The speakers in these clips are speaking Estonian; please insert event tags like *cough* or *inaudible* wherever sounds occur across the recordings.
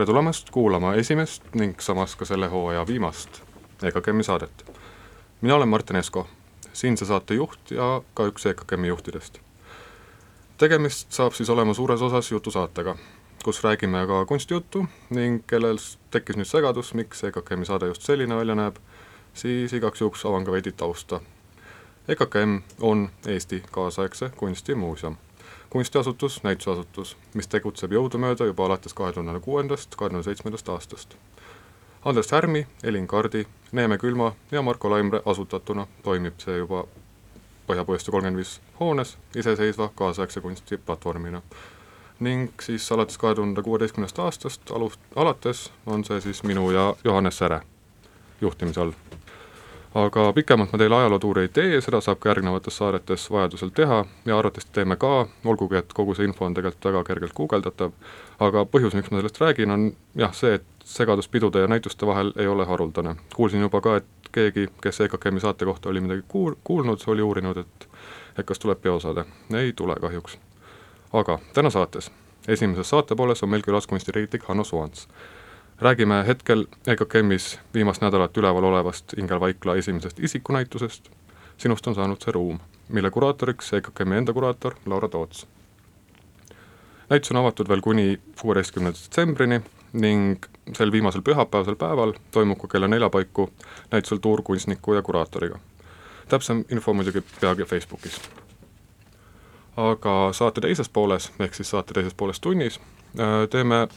tere tulemast kuulama esimest ning samas ka selle hooaja viimast EKKM-i saadet. mina olen Martin Esko, siinse saate juht ja ka üks EKKM-i juhtidest. tegemist saab siis olema suures osas jutusaatega, kus räägime ka kunstijuttu ning kellel tekkis nüüd segadus, miks EKKM-i saade just selline välja näeb, siis igaks juhuks avan ka veidi tausta. EKKM on Eesti kaasaegse kunstimuuseum kunstiasutus, näitusasutus, mis tegutseb jõudumööda juba alates kahe tuhande kuuendast, kahe tuhande seitsmendast aastast. Andres Härmi, Elin Kardi, Neeme Külma ja Marko Laimre asutatuna toimib see juba Põhja-Puiestee kolmkümmend viis hoones iseseisva kaasaegse kunsti platvormina. ning siis alates kahe tuhande kuueteistkümnendast aastast alus, alates on see siis minu ja Johannes Säre juhtimise all aga pikemalt ma teile ajalootuuri ei tee, seda saab ka järgnevates saadetes vajadusel teha ja arvatavasti teeme ka, olgugi et kogu see info on tegelikult väga kergelt guugeldatav, aga põhjus, miks ma sellest räägin, on jah, see, et segadus pidude ja näituste vahel ei ole haruldane. kuulsin juba ka, et keegi, kes EKKM-i saate kohta oli midagi kuul-, kuulnud, oli uurinud, et et kas tuleb peosaade. ei tule kahjuks. aga täna saates, esimeses saatepooles on meil külas kunstikriitik Hanno Soants räägime hetkel EKKM-is viimast nädalat üleval olevast Ingel Vaikla esimesest isikunäitusest, sinust on saanud see ruum, mille kuraatoriks EKKM-i enda kuraator Laura Toots. näitus on avatud veel kuni kuueteistkümnenda detsembrini ning sel viimasel pühapäevasel päeval toimub ka kella nelja paiku näitusel tuur kunstniku ja kuraatoriga. täpsem info muidugi peagi Facebookis. aga saate teises pooles, ehk siis saate teises pooles tunnis, äh, teeme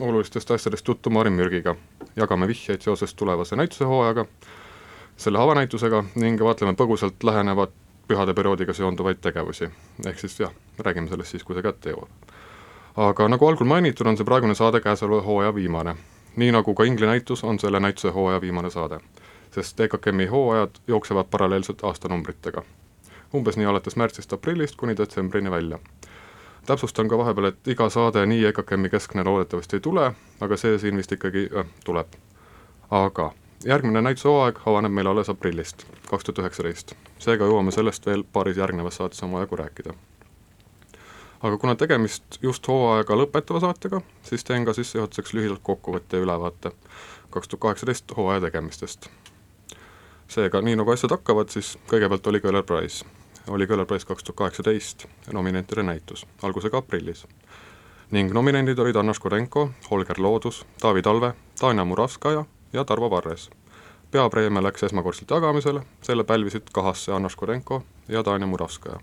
olulistest asjadest juttu Marin Mürgiga. jagame vihjeid seoses tulevase näitusehooajaga, selle avanäitusega ning vaatleme põgusalt lähenevat pühade perioodiga seonduvaid tegevusi. ehk siis jah, räägime sellest siis, kui see kätte jõuab. aga nagu algul mainitud, on see praegune saade käesoleva hooaja viimane. nii nagu ka Ingli näitus, on selle näituse hooaja viimane saade. sest EKKM-i hooajad jooksevad paralleelselt aastanumbritega. umbes nii alates märtsist-aprillist kuni detsembrini välja täpsustan ka vahepeal, et iga saade nii EKKM-i keskne loodetavasti ei tule, aga see siin vist ikkagi äh, tuleb. aga järgmine näitushooaeg avaneb meil alles aprillist, kaks tuhat üheksateist. seega jõuame sellest veel paaris järgnevas saates omajagu rääkida. aga kuna tegemist just hooaega lõpetava saatega, siis teen ka sissejuhatuseks lühidalt kokkuvõtte ja ülevaate kaks tuhat kaheksateist hooaja tegemistest. seega, nii nagu asjad hakkavad, siis kõigepealt oli Köhler Prize oli Kõller Prize kaks tuhat kaheksateist nominentide näitus, algusega aprillis. ning nominendid olid Anna Škorenko, Holger Loodus, Taavi Talve, Tanja Muravskaja ja Tarvo Varres. peapreemia läks esmakordselt jagamisele, selle pälvisid kahasse Anna Škorenko ja Tanja Muravskaja.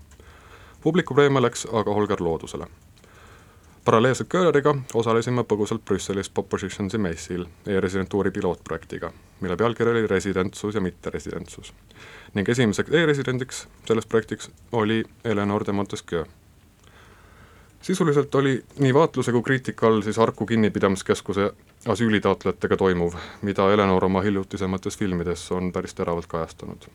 publikupreemia läks aga Holger Loodusele paralleelselt Köhleriga osalesime põgusalt Brüsselis Propositionsi messil e-residentuuri pilootprojektiga, mille pealkiri oli residentsus ja mitteresidentsus. ning esimeseks e-residendiks selles projektiks oli Eleanor de Montesquieu. sisuliselt oli nii vaatluse kui kriitika all siis Harku kinnipidamiskeskuse asüülitaotlejatega toimuv, mida Eleanor oma hiljutisemates filmides on päris teravalt kajastanud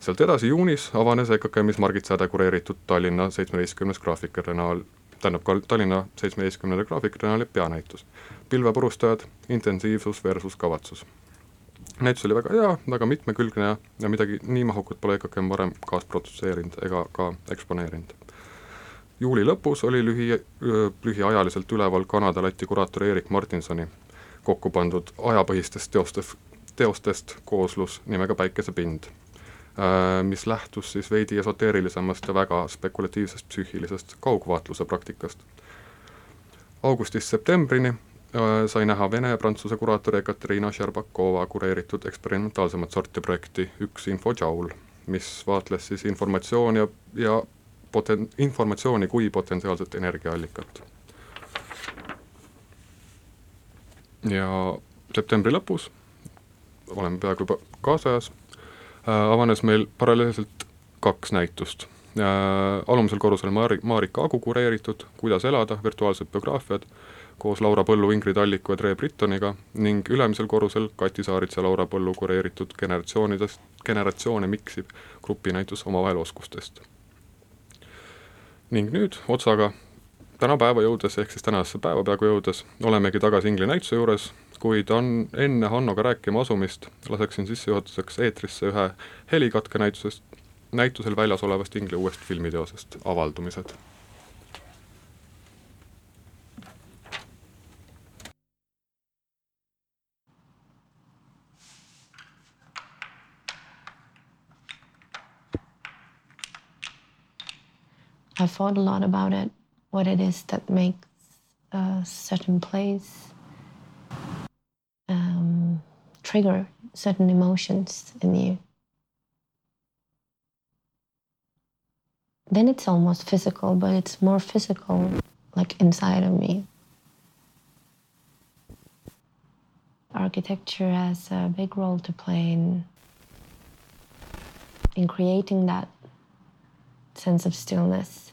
sealt edasi juunis avanes EKKM-is Margit Säde kureeritud Tallinna seitsmeteistkümnes graafikariinaal tähendab Tallinna seitsmeteistkümnenda graafiktriennaali peanäitus. pilvepurustajad, intensiivsus versus kavatsus. näitus oli väga hea, väga mitmekülgne ja, ja midagi nii mahukat pole EKKM varem kaasprodutseerinud ega ka eksponeerinud. juuli lõpus oli lühi, lühiajaliselt üleval Kanada-Läti kuraatori Erik Martinsoni kokku pandud ajapõhistest teostest, teostest kooslus nimega Päikesepind mis lähtus siis veidi esoteerilisemast ja väga spekulatiivsest psüühilisest kaugvaatluse praktikast. augustist septembrini äh, sai näha Vene ja Prantsuse kuraatori Ekaterina Šerbakova kureeritud eksperimentaalsemat sorti projekti Üks infodžaul, mis vaatles siis informatsiooni ja, ja poten-, informatsiooni kui potentsiaalset energiaallikat. ja septembri lõpus, oleme peaaegu juba kaasajas Äh, avanes meil paralleelselt kaks näitust. Äh, alumisel korrusel Maari-, Marika Agu kureeritud Kuidas elada, virtuaalsed biograafiad, koos Laura Põllu, Ingrid Alliku ja Tre Brittoniga ning ülemisel korrusel Kati Saarits ja Laura Põllu kureeritud generatsioonidest, generatsioone miksiv grupinäitus omavahel oskustest. ning nüüd otsaga tänapäeva jõudes, ehk siis tänasesse päeva peaaegu jõudes, olemegi tagasi Ingli näituse juures, kuid on enne Hannoga rääkima asumist, laseksin sissejuhatuseks eetrisse ühe helikatke näitusest, näitusel väljas olevast Ingli uuest filmiteosest Avaldumised. I thought a lot about it, what it is that makes a certain place trigger certain emotions in you. Then it's almost physical, but it's more physical, like inside of me. Architecture has a big role to play in in creating that sense of stillness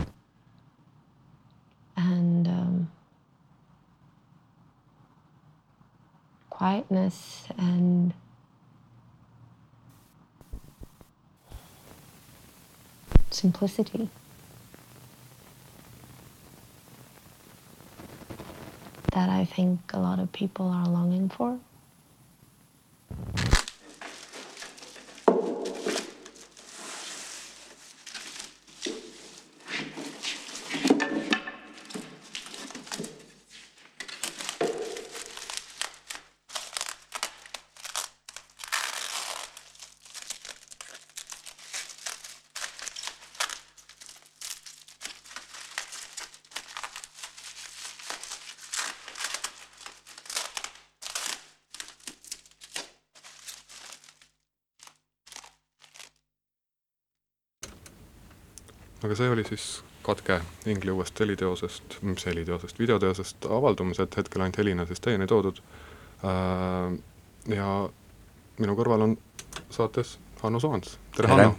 and um, quietness and simplicity. That I think a lot of people are longing for. Aga see oli siis katke Ingli uuest heliteosest, mis heliteosest, videoteosest avaldumised, hetkel ainult helina siis teieni toodud. Äh, ja minu kõrval on saates Hanno Soans, tere Hanno!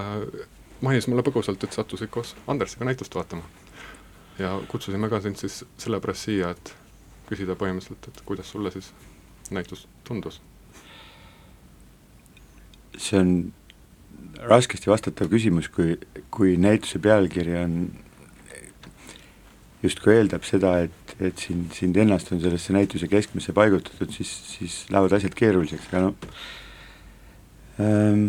Äh, mainis mulle põgusalt, et sattusid koos Andersiga näitust vaatama. ja kutsusime ka sind siis sellepärast siia, et küsida põhimõtteliselt, et kuidas sulle siis näitus tundus? see on raskesti vastatav küsimus, kui, kui näituse pealkiri on, justkui eeldab seda, et, et sind, sind ennast on sellesse näituse keskmesse paigutatud, siis, siis lähevad asjad keeruliseks, aga noh ähm,,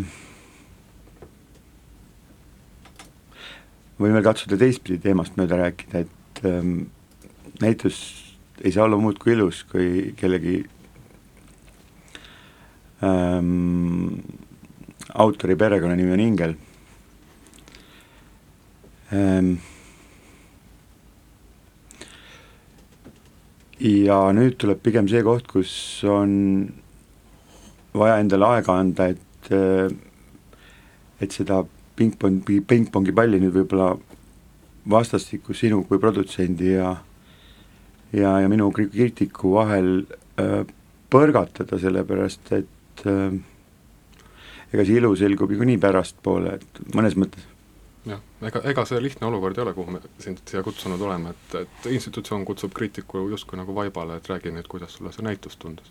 võin veel katsuda teistpidi teemast mööda rääkida, et ähm, näitus ei saa olla muud kui ilus, kui kellegi ähm, autori perekonnanimi on Ingel ähm,. ja nüüd tuleb pigem see koht, kus on vaja endale aega anda, et, äh, et seda pingpongi, pingpongi palli nüüd võib-olla vastastikku sinu kui produtsendi ja ja, ja minu kriitiku vahel äh, põrgatada, sellepärast et äh, ega see ilu selgub niikuinii pärastpoole, et mõnes mõttes. jah, ega, ega see lihtne olukord ei ole, kuhu me sind siia kutsunud oleme, et, et institutsioon kutsub kriitiku justkui nagu vaibale, et räägi nüüd, kuidas sulle see näitus tundus.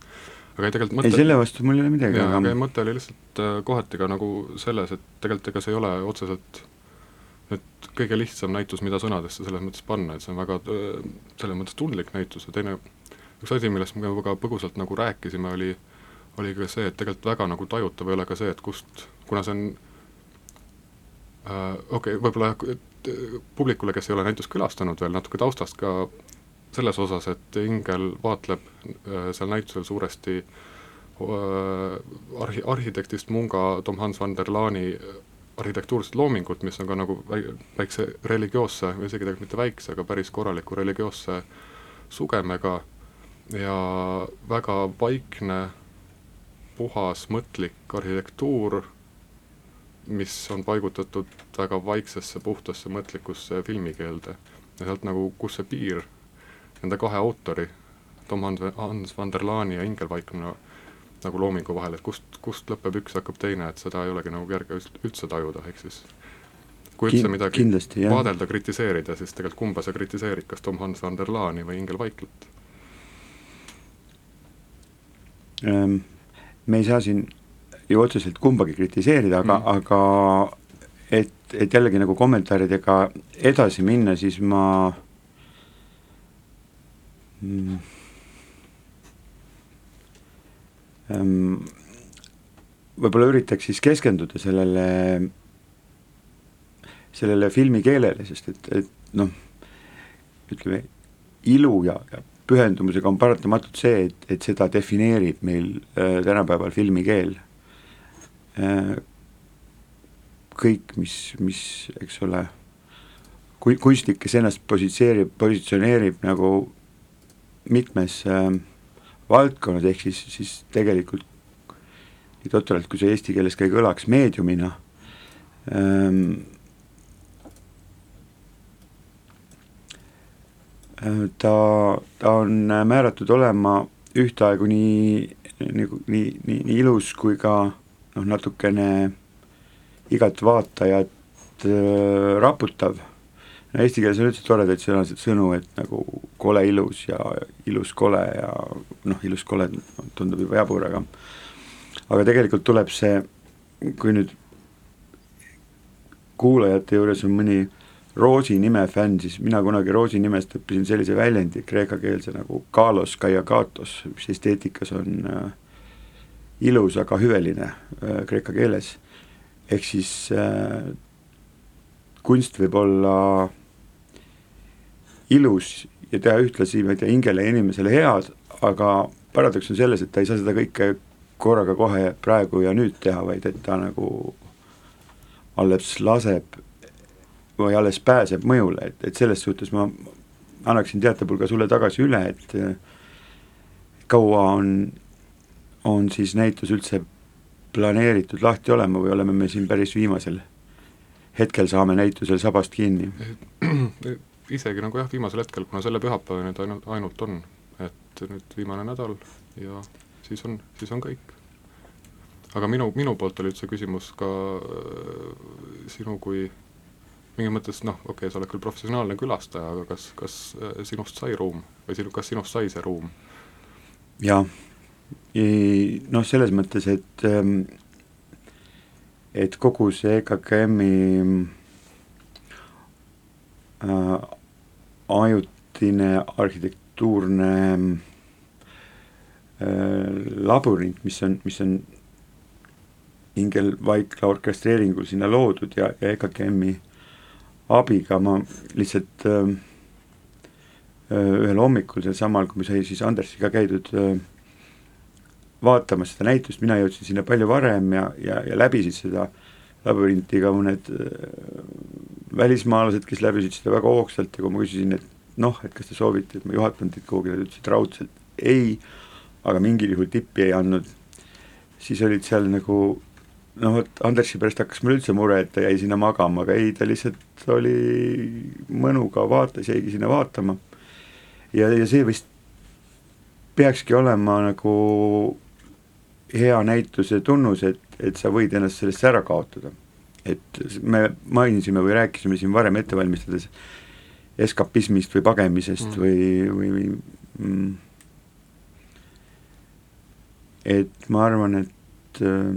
aga tegelikult mõte ei, selle vastu mul ei ole midagi, aga aga mõte oli lihtsalt äh, kohati ka nagu selles, et tegelikult ega see ei ole otseselt nüüd kõige lihtsam näitus, mida sõnadesse selles mõttes panna, et see on väga äh, selles mõttes tundlik näitus ja teine üks asi, millest me ka põgusalt nagu rääkisime, oli äh, oli ka see, et tegelikult väga nagu tajutav ei ole ka see, et kust, kuna see on äh, okei okay,, võib-olla äh, publikule, kes ei ole näitust külastanud veel, natuke taustast ka selles osas, et Ingel vaatleb äh, seal näitusel suuresti äh, arhi-, arhitektist Munga Tom Hans van der Laani äh, arhitektuurset loomingut, mis on ka nagu väikse religioosse, või isegi tegelikult mitte väikse, aga päris korraliku religioosse sugemega ja väga vaikne puhas mõtlik arhitektuur, mis on paigutatud väga vaiksesse, puhtasse, mõtlikusse filmikeelde. ja sealt nagu, kus see piir nende kahe autori, Tom Hans van der Laani ja Ingel Vaikmaa nagu loomingu vahel, et kust, kust lõpeb üks, hakkab teine, et seda ei olegi nagu kerge üldse tajuda, ehk siis kui üldse midagi Kindlasti, vaadelda, kritiseerida, siis tegelikult kumba sa kritiseerid, kas Tom Hans van der Laani või Ingel Vaiklat ähm.? Me ei saa siin ju otseselt kumbagi kritiseerida, aga mm., aga et, et jällegi nagu kommentaaridega edasi minna, siis ma mm, ähm, võib-olla üritaks siis keskenduda sellele, sellele filmi keelele, sest et, et noh, ütleme, ilu ja, ja pühendumusega on paratamatult see, et, et seda defineerib meil äh, tänapäeval filmikeel äh,. kõik, mis, mis, eks ole, kui kunstnik, kes ennast positseerib, positsioneerib nagu mitmes äh, valdkonnas, ehk siis, siis tegelikult nii totralt, kui see eesti keeles ka ei kõlaks, meediumina ähm,, ta, ta on määratud olema ühtaegu nii, nagu nii, nii, nii ilus kui ka noh, natukene igat vaatajat äh, raputav. No eesti keeles on üldse toredaid sõnasid, sõnu, et nagu kole ilus ja ilus kole ja noh, ilus kole tundub juba jabur, aga aga tegelikult tuleb see, kui nüüd kuulajate juures on mõni Roosi nime fänn, siis mina kunagi Roosi nimest õppisin sellise väljendi kreekakeelse nagu kalos kaiakatos, mis esteetikas on äh, ilus, aga hüveline äh, kreeka keeles. ehk siis äh, kunst võib olla ilus ja teha ühtlasi, ma ei tea, hingele ja inimesele head, aga paradoks on selles, et ta ei saa seda kõike korraga kohe praegu ja nüüd teha, vaid et ta nagu alles laseb või alles pääseb mõjule, et, et selles suhtes ma annaksin teatepulga sulle tagasi üle, et kaua on, on siis näitus üldse planeeritud lahti olema või oleme me siin päris viimasel hetkel saame näitusel sabast kinni? *clears throat* isegi nagu jah, viimasel hetkel, kuna selle pühapäeva nüüd ainult, ainult on, et nüüd viimane nädal ja siis on, siis on kõik. aga minu, minu poolt oli üldse küsimus ka äh, sinu kui mingis mõttes noh, okei okay,, sa oled küll professionaalne külastaja, aga kas, kas äh, sinust sai ruum või sinu, kas sinust sai see ruum? jah, noh, selles mõttes, et ähm, et kogu see EKKM-i äh, ajutine arhitektuurne äh, labürint, mis on, mis on Ingel Vaikla orkestreeringul sinna loodud ja, ja EKKM-i abiga ma lihtsalt äh, äh, ühel hommikul sealsamal, kui sai siis Andersiga käidud äh, vaatamas seda näitust, mina jõudsin sinna palju varem ja, ja, ja läbisid seda labürinti ka mõned äh, välismaalased, kes läbisid seda väga hoogsalt ja kui ma küsisin, et noh, et kas te soovite, et ma juhatan teid kuhugi, nad ütlesid raudselt ei, aga mingil juhul tippi ei andnud, siis olid seal nagu noh, vot Andersi pärast hakkas mul üldse mure, et ta jäi sinna magama, aga ei, ta lihtsalt oli mõnuga, vaatas, jäigi sinna vaatama. ja, ja see vist peakski olema nagu hea näituse tunnus, et, et sa võid ennast sellest ära kaotada et me mainisime või rääkisime siin varem ette valmistades eskapismist või pagemisest mm. või, või, või mm, et ma arvan, et äh,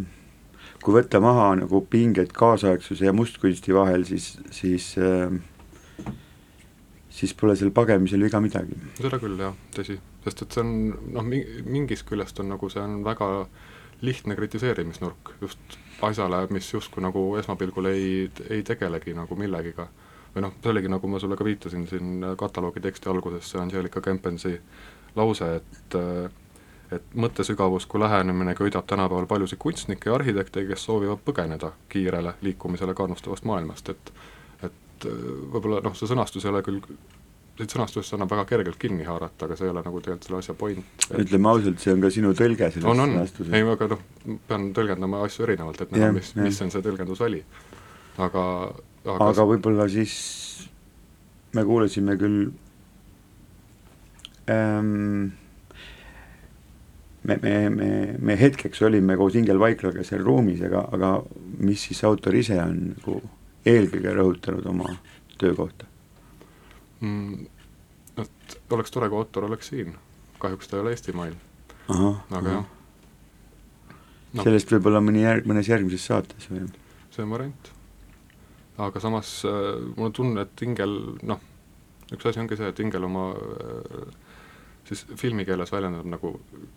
kui võtta maha nagu pinged kaasaegsuse ja mustkunsti vahel, siis, siis äh, siis pole seal pagemisel viga midagi. seda küll jah, tõsi, sest et see on noh, mingist küljest on nagu see on väga lihtne kritiseerimisnurk just asjale, mis justkui nagu esmapilgul ei, ei tegelegi nagu millegiga. või noh, see oligi, nagu ma sulle ka viitasin siin kataloogi teksti alguses, see Angelika Kempensi lause, et et mõttesügavus kui lähenemine köidab tänapäeval paljusid kunstnikke ja arhitekte, kes soovivad põgeneda kiirele liikumisele kannustavast maailmast, et et võib-olla noh, see sõnastus ei ole küll siit sõnastusest annab väga kergelt kinni haarata, aga see ei ole nagu tegelikult selle asja point. ütleme ausalt, see on ka sinu tõlge sellest on, on. sõnastusest. ei, aga noh, pean tõlgendama asju erinevalt, et näha, mis, mis on see tõlgendusväli. aga, aga aga võib-olla siis me kuulasime küll ähm, me, me, me, me hetkeks olime koos Ingel Vaiklaga seal ruumis, aga, aga mis siis autor ise on nagu eelkõige rõhutanud oma töö kohta? mm,. et oleks tore, kui Ottor oleks siin, kahjuks ta ei ole Eestimail. aga jah no.. sellest võib-olla mõni järg, mõnes järgmises saates või? see on variant. aga samas äh, mul on tunne, et Ingel, noh, üks asi ongi see, et Ingel oma äh, siis filmikeeles väljendab nagu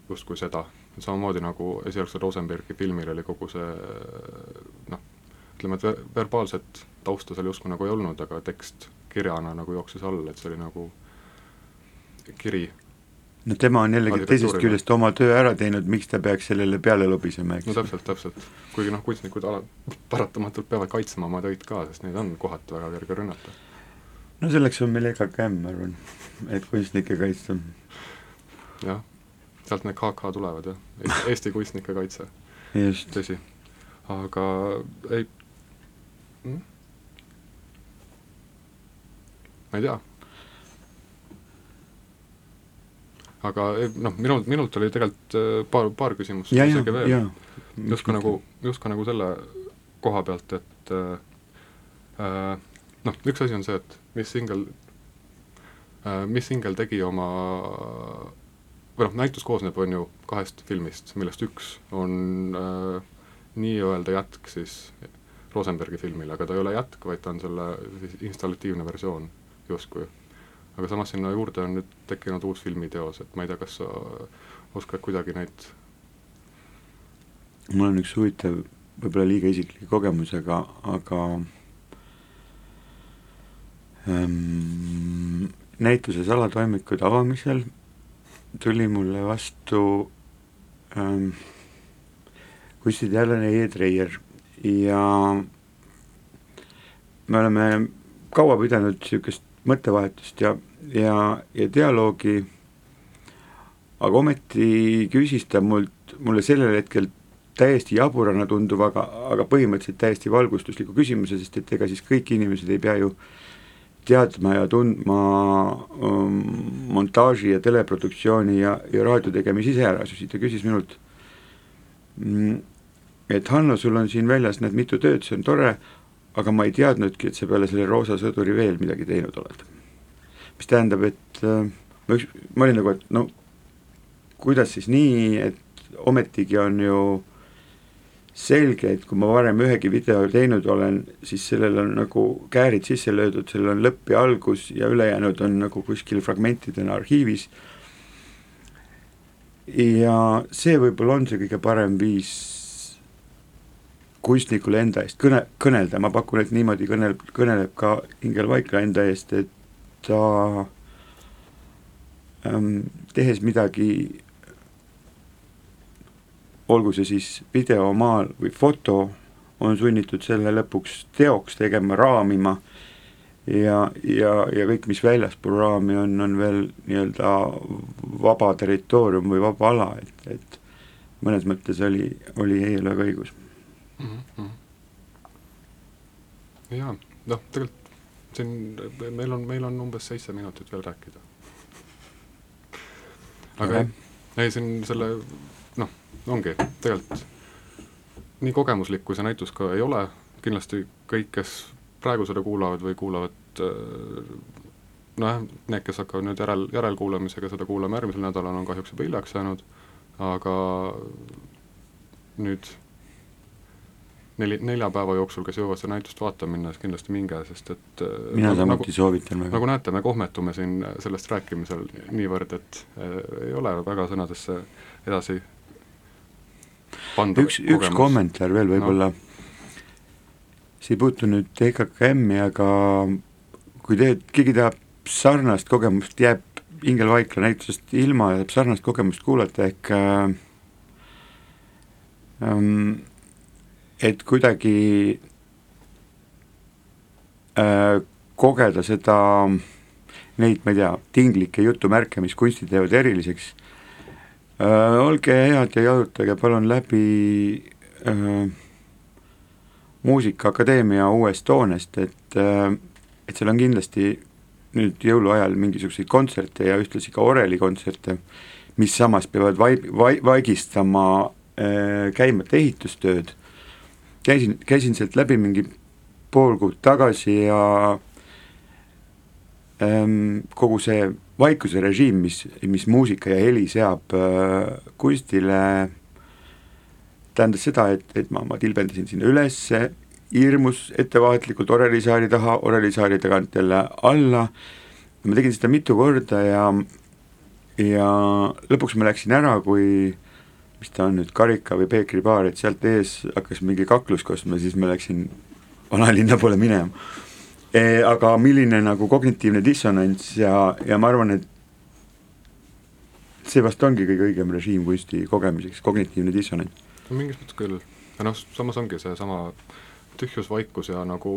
justkui seda, samamoodi nagu esialgsel Rosenbergi filmil oli kogu see noh, ütleme, et ver verbaalset tausta seal justkui nagu ei olnud, aga tekst kirjana nagu jooksis all, et see oli nagu kiri. no tema on jällegi teisest küljest oma töö ära teinud, miks ta peaks sellele peale lobisema, eks? no täpselt, täpselt. kuigi noh, kunstnikud ala-, paratamatult peavad kaitsema oma töid ka, sest neid on kohati väga kerge rünnata. no selleks on meil EKKM, ma arvan, et kunstnikke kaitsta. Jah, sealt need KK tulevad jah, *laughs* Eesti Kunstnike Kaitse. tõsi, aga ei mm?, ma ei tea. aga noh, minul, minult oli tegelikult äh, paar, paar küsimust ja, ja, isegi veel. ja. justkui nagu, justkui nagu selle koha pealt, et äh, äh, noh, üks asi on see, et mis singel äh,, mis singel tegi oma või noh, näitus koosneb, on ju, kahest filmist, millest üks on äh, nii-öelda jätk siis Rosenbergi filmile, aga ta ei ole jätk, vaid ta on selle siis installatiivne versioon justkui. aga samas sinna juurde on nüüd tekkinud uus filmiteos, et ma ei tea, kas sa oskad kuidagi neid mul on üks huvitav, võib-olla liiga isiklik kogemus, aga, aga ähm, näituse salatoimikud avamisel tuli mulle vastu ähm, kunstiteadlane E. Treier ja me oleme kaua pidanud niisugust mõttevahetust ja, ja, ja dialoogi, aga ometi küsis ta mult, mulle sellel hetkel täiesti jaburana tunduva, aga, aga põhimõtteliselt täiesti valgustusliku küsimuse, sest et ega siis kõik inimesed ei pea ju teadma ja tundma um, montaaži ja teleproduktsiooni ja, ja raadiotegemise iseärasusi, ta küsis minult mm, et Hanno, sul on siin väljas need mitu tööd, see on tore, aga ma ei teadnudki, et sa peale selle Roosa sõduri veel midagi teinud oled. mis tähendab, et äh, ma üks, ma olin nagu, et no kuidas siis nii, et ometigi on ju selge, et kui ma varem ühegi video teinud olen, siis sellel on nagu käärid sisse löödud, sellel on lõpp ja algus ja ülejäänud on nagu kuskil fragmentidena arhiivis. ja see võib-olla on see kõige parem viis kunstnikule enda eest kõne, kõnelda, ma pakun, et niimoodi kõnel, kõneleb ka Ingel Vaikla enda eest, et ta ähm, tehes midagi, olgu see siis video, maal või foto, on sunnitud selle lõpuks teoks tegema, raamima ja, ja, ja kõik, mis väljaspool raami on, on veel nii-öelda vaba territoorium või vaba ala, et, et mõnes mõttes oli, oli Heiel väga õigus mm. -hmm. jaa, noh, tegelikult siin meil on, meil on umbes seitse minutit veel rääkida. aga okay. ei, siin selle noh, ongi tegelikult nii kogemuslik, kui see näitus ka ei ole, kindlasti kõik, kes praegu seda kuulavad või kuulavad nojah, need, kes hakkavad nüüd järel, järelkuulamisega seda kuulama järgmisel nädalal, on kahjuks juba hiljaks jäänud, aga nüüd neli, nelja päeva jooksul, kes jõuavad seda näitust vaatama minna, siis kindlasti minge, sest et mina nagu, samuti soovitan väga. nagu näete, me kohmetume siin sellest rääkimisel niivõrd, et äh, ei ole väga sõnadesse edasi üks, üks kommentaar veel võib-olla no., see ei puutu nüüd EKKM-i, aga kui te, keegi tahab sarnast kogemust, jääb Ingel Vaikla näitusest ilma ja tahab sarnast kogemust kuulata, ehk äh, ähm, et kuidagi äh, kogeda seda, neid, ma ei tea, tinglikke jutumärke, mis kunsti teevad eriliseks äh,, olge head ja jalutage palun läbi äh, Muusikaakadeemia uuest hoonest, et äh,, et seal on kindlasti nüüd jõuluajal mingisuguseid kontserte ja ühtlasi ka orelikontserte, mis samas peavad vaib-, vai-, vaigistama äh, käimat ehitustööd. Käisin, käisin sealt läbi mingi pool kuud tagasi ja ähm, kogu see vaikuse režiim, mis, mis muusika ja heli seab äh, kunstile, tähendas seda, et, et ma, ma tilbendasin sinna ülesse, hirmus ettevaatlikult Orelisaari taha, Orelisaari tagant jälle alla, ma tegin seda mitu korda ja, ja lõpuks ma läksin ära, kui mis ta on nüüd, Karika või Peekri baar, et sealt ees hakkas mingi kaklus kostma, siis ma läksin vanalinna poole minema. Aga milline nagu kognitiivne dissonants ja, ja ma arvan, et see vast ongi kõige õigem režiim kunsti kogemiseks, kognitiivne dissonants. no mingis mõttes küll, ja noh, samas ongi seesama tühjus, vaikus ja nagu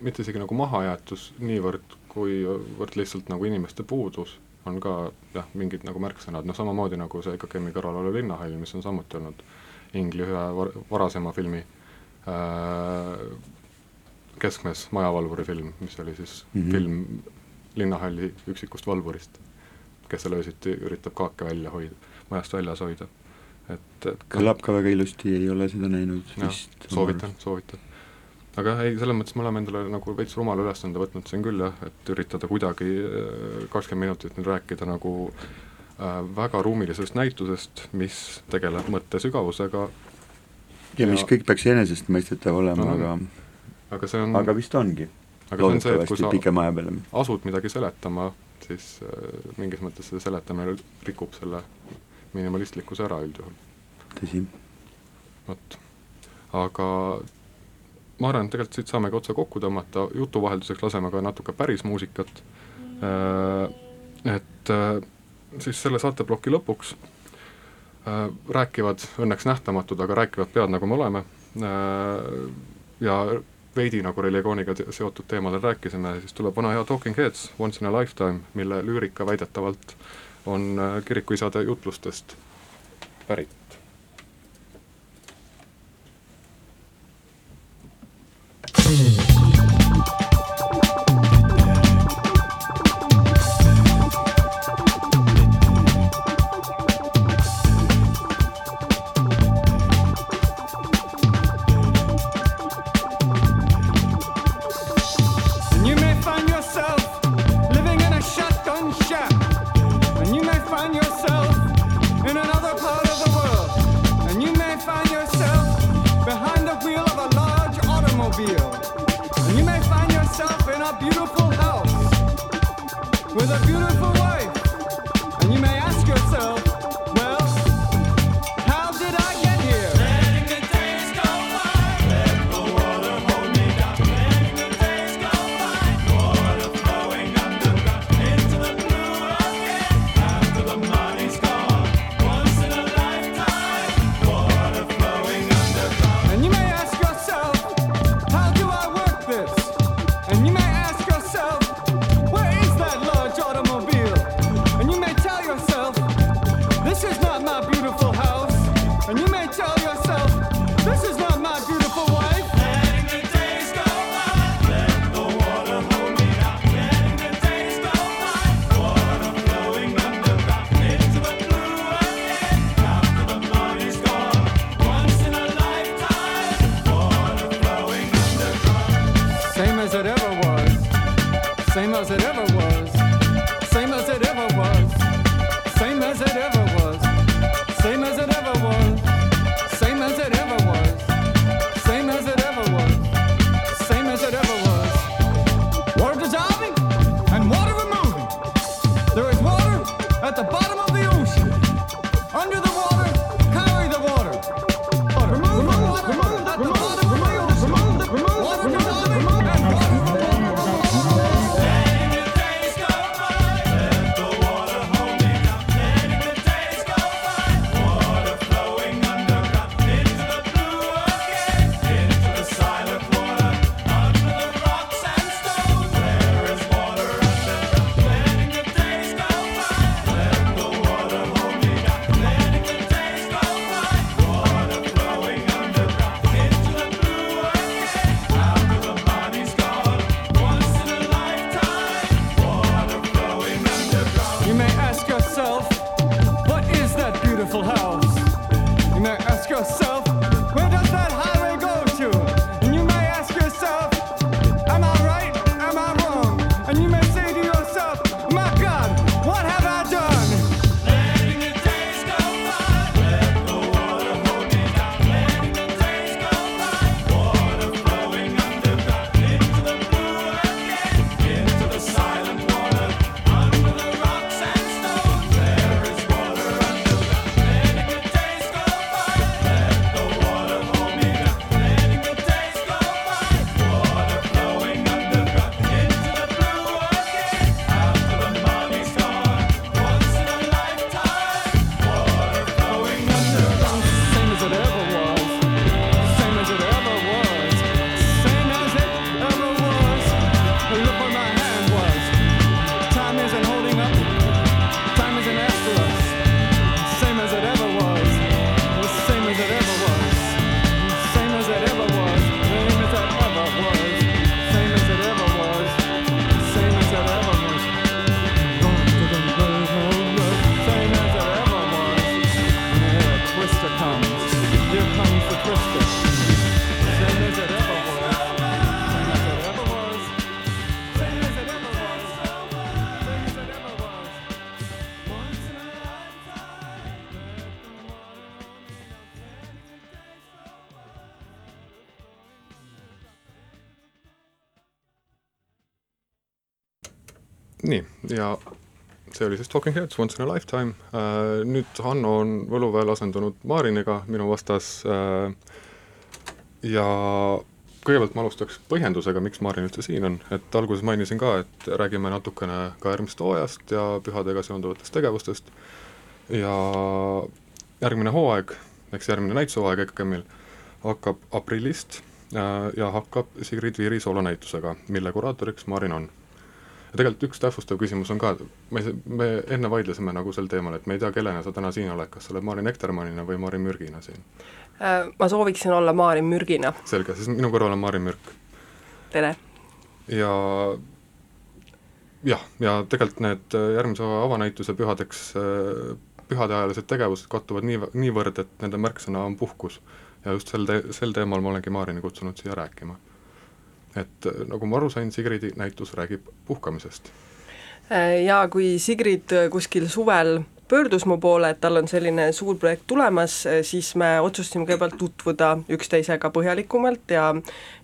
mitte isegi nagu mahajäetus niivõrd, kuivõrd lihtsalt nagu inimeste puudus on ka jah, mingid nagu märksõnad, noh samamoodi nagu see EKKM-i kõrval olev Linnahall, mis on samuti olnud Ingli ühe var varasema filmi äh, keskmes majavalvuri film, mis oli siis mm -hmm. film linnahalli üksikust valvurist, kes seal öösiti üritab kaake välja hoida, majast väljas hoida. et, et kõlab ka väga ilusti, ei ole seda näinud jah, vist. soovitan, soovitan. aga jah, ei, selles mõttes me oleme endale nagu veits rumala ülesande võtnud siin küll jah, et üritada kuidagi äh, kakskümmend minutit nüüd rääkida nagu äh, väga ruumilisest näitusest, mis tegeleb mõttesügavusega. ja mis ja... kõik peaks enesestmõistetav olema no,, aga aga see on aga vist ongi. loodetavasti pikema aja peale. asud midagi seletama, siis äh, mingis mõttes see seletamine rikub selle minimalistlikkuse ära üldjuhul. tõsi. vot, aga ma arvan, et tegelikult siit saamegi otsa kokku tõmmata, jutuvahelduseks laseme ka natuke päris muusikat äh,, et äh, siis selle saateploki lõpuks äh, rääkivad õnneks nähtamatud, aga rääkivad pead, nagu me oleme äh,, ja veidi nagu religiooniga seotud teemadel rääkisime, siis tuleb vana hea Talking Heads, Once in a lifetime, mille lüürika väidetavalt on äh, kirikuisade jutlustest pärit. For on my see oli siis Talking Heads Once in a Lifetime. Äh,, nüüd Hanno on võluväel asendunud Mariniga minu vastas äh, ja kõigepealt ma alustaks põhjendusega, miks Marin üldse siin on, et alguses mainisin ka, et räägime natukene ka järgmisest hooajast ja pühadega seonduvatest tegevustest. Ja järgmine hooaeg, eks järgmine näitushooaeg EKKM-il hakkab aprillist äh, ja hakkab Sigrid Viiri soolonäitusega, mille kuraatoriks Marin on ja tegelikult üks täpsustav küsimus on ka, saa, me enne vaidlesime nagu sel teemal, et me ei tea, kellena sa täna siin oled, kas sa oled Marin Ektermannina või Marin Mürgina siin. Äh, ma sooviksin olla Maarin Mürgina, selge, siis minu kõrval on Marin Mürk tere! ja jah, ja tegelikult need äh, järgmise avanäituse pühadeks, pühadeajalised tegevused kattuvad nii, niivõrd, et nende märksõna on puhkus. ja just sel te-, sel teemal ma olengi Marini kutsunud siia rääkima. Et äh, nagu ma aru sain, Sigridi näitus räägib puhkamisest. Äh, ja kui Sigrid kuskil suvel pöördus mu poole, et tal on selline suur projekt tulemas, siis me otsustasime kõigepealt tutvuda üksteisega põhjalikumalt ja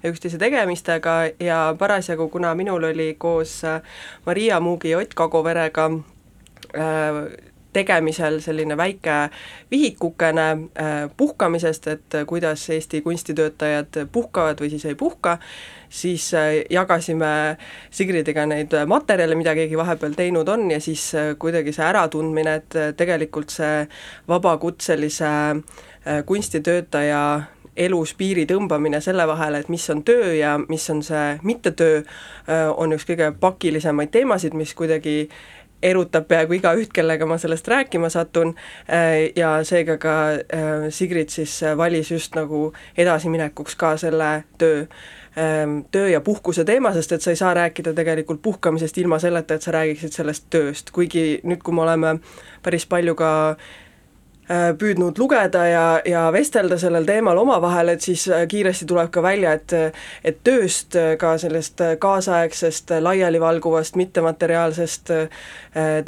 ja üksteise tegemistega ja parasjagu, kuna minul oli koos Maria Muugi ja Ott Kagoverega äh, tegemisel selline väike vihikukene äh, puhkamisest, et kuidas Eesti kunstitöötajad puhkavad või siis ei puhka, siis äh, jagasime Sigridiga neid materjale, mida keegi vahepeal teinud on ja siis äh, kuidagi see äratundmine, et tegelikult see vabakutselise kunstitöötaja elus piiri tõmbamine selle vahele, et mis on töö ja mis on see mittetöö, on üks kõige pakilisemaid teemasid, mis kuidagi erutab peaaegu igaüht, kellega ma sellest rääkima satun ja seega ka Sigrid siis valis just nagu edasiminekuks ka selle töö töö ja puhkuse teema, sest et sa ei saa rääkida tegelikult puhkamisest ilma selleta, et sa räägiksid sellest tööst, kuigi nüüd, kui me oleme päris palju ka püüdnud lugeda ja, ja vestelda sellel teemal omavahel, et siis kiiresti tuleb ka välja, et et tööst, ka sellest kaasaegsest laialivalguvast mittemateriaalsest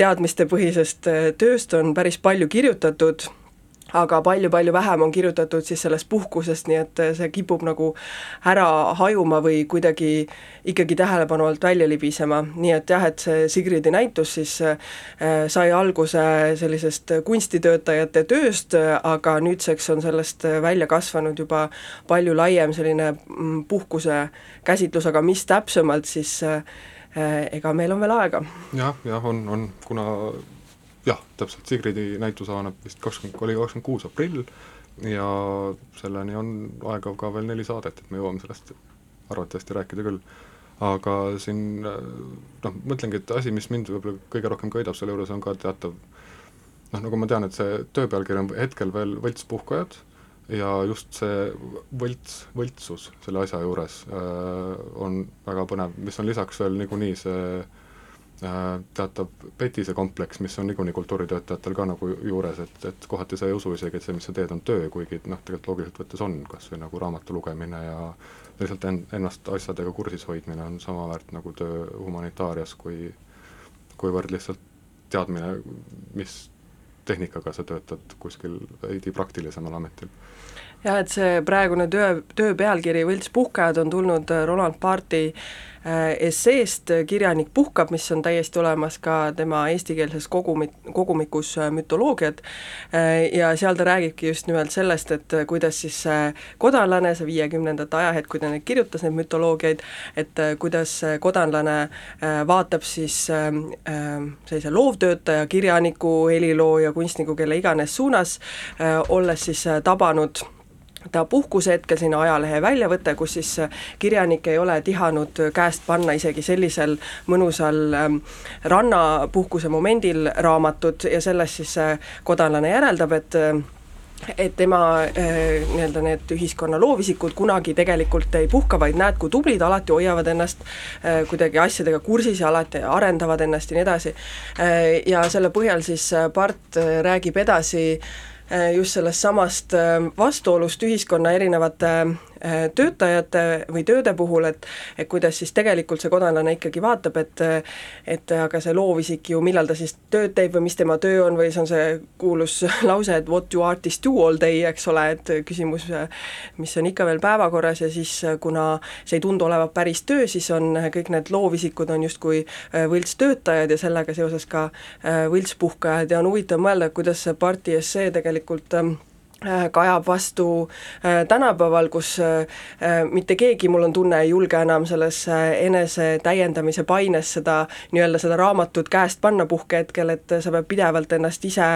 teadmistepõhisest tööst on päris palju kirjutatud aga palju-palju vähem on kirjutatud siis sellest puhkusest, nii et see kipub nagu ära hajuma või kuidagi ikkagi tähelepanu alt välja libisema, nii et jah, et see Sigridi näitus siis äh, sai alguse sellisest kunstitöötajate tööst, aga nüüdseks on sellest välja kasvanud juba palju laiem selline mm, puhkuse käsitlus, aga mis täpsemalt siis äh, ega meil on veel aega. jah, jah, on, on, kuna jah, täpselt, Sigridi näitus avaneb vist kakskümmend, oli kakskümmend kuus aprill ja selleni on aega ka veel neli saadet, et me jõuame sellest arvatavasti rääkida küll. aga siin noh, mõtlengi, et asi, mis mind võib-olla kõige rohkem köidab selle juures, on ka teatav noh, nagu ma tean, et see töö pealkiri on hetkel veel Võltspuhkajad ja just see võlts, võltsus selle asja juures äh, on väga põnev, mis on lisaks veel niikuinii see äh, teatav petise kompleks, mis on niikuinii kultuuritöötajatel ka nagu juures, et, et kohati sa ei usu isegi, et see, mis sa teed, on töö, kuigi noh, tegelikult loogiliselt võttes on, kas või nagu raamatu lugemine ja lihtsalt en-, ennast asjadega kursis hoidmine on sama väärt nagu töö humanitaarias, kui kuivõrd lihtsalt teadmine, mis tehnikaga sa töötad kuskil veidi praktilisemal ametil jah, et see praegune töö, töö pealkiri Võltspuhkajad on tulnud Roland Barthi esseest. Kirjanik puhkab, mis on täiesti olemas ka tema eestikeelses kogumi, kogumikus mütoloogiad, ja seal ta räägibki just nimelt sellest, et kuidas siis kodanlane, see viiekümnendate ajahetk, kui ta neid kirjutas, neid mütoloogiaid, et kuidas kodanlane vaatab siis sellise loovtöötaja, kirjaniku, helilooja, kunstniku, kelle iganes suunas, olles siis tabanud ta puhkusehetkel sinna ajalehe väljavõte, kus siis kirjanik ei ole tihanud käest panna isegi sellisel mõnusal ähm, rannapuhkuse momendil raamatut ja sellest siis kodanlane järeldab, et et tema äh, nii-öelda need ühiskonna loovisikud kunagi tegelikult ei puhka, vaid näed, kui tublid, alati hoiavad ennast äh, kuidagi asjadega kursis ja alati arendavad ennast ja nii edasi äh,. Ja selle põhjal siis Part räägib edasi äh, just sellest samast äh, vastuolust ühiskonna erinevate äh, töötajate või tööde puhul, et et kuidas siis tegelikult see kodanlane ikkagi vaatab, et et aga see loovisik ju, millal ta siis tööd teeb või mis tema töö on või see on see kuulus *laughs* lause, et what do artists do all day, eks ole, et küsimus, mis on ikka veel päevakorras ja siis kuna see ei tundu olevat päris töö, siis on kõik need loovisikud on justkui äh, võltstöötajad ja sellega seoses ka äh, võltspuhkajad. Ja on huvitav mõelda, kuidas see parti essee tegelikult ähm, äh, kajab vastu äh, tänapäeval, kus äh, äh, mitte keegi, mul on tunne, ei julge enam sellesse enese täiendamise paines seda nii-öelda seda raamatut käest panna puhkehetkel, et sa pead pidevalt ennast ise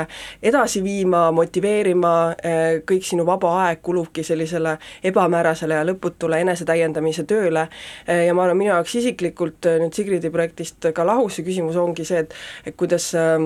edasi viima, motiveerima äh,, kõik sinu vaba aeg kulubki sellisele ebamäärasele ja lõputule enesetäiendamise tööle. Äh, ja ma arvan, minu jaoks isiklikult äh, nüüd Sigridi projektist ka lahus see küsimus ongi see, et et kuidas äh,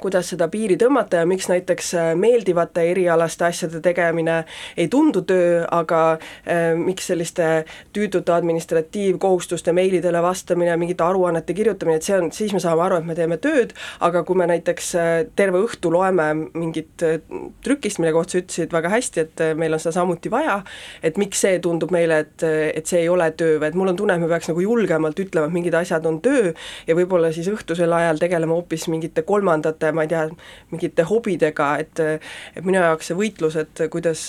kuidas seda piiri tõmmata ja miks näiteks äh, meeldivate erialaste asjade tegemine ei tundu töö, aga äh, miks selliste tüütute administratiivkohustuste meilidele vastamine, mingite aruannete kirjutamine, et see on, siis me saame aru, et me teeme tööd, aga kui me näiteks äh, terve õhtu loeme mingit äh, trükist, mille kohta sa ütlesid väga hästi, et meil on seda samuti vaja, et miks see tundub meile, et, et see ei ole töö või et mul on tunne, et me peaks nagu julgemalt ütlema, et mingid asjad on töö ja võib-olla siis õhtusel ajal tegelema hoopis mingite kolmandate, ma ei tea, mingite hobidega, et et minu jaoks see võitlus, et kuidas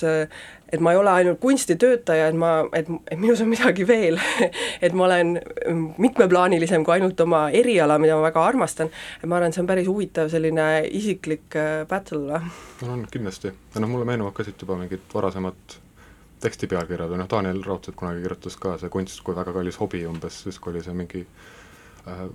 et ma ei ole ainult kunstitöötaja, et ma, et, et minus on midagi veel. *laughs* Et ma olen mitmeplaanilisem kui ainult oma eriala, mida ma väga armastan, et ma arvan, et see on päris huvitav selline isiklik äh, battle. no on kindlasti, noh, mulle meenuvad ka siit juba mingid varasemad teksti pealkirjad või noh, Daniel Raudsepp kunagi kirjutas ka see kunst kui väga kallis hobi umbes, siis kui oli see mingi äh,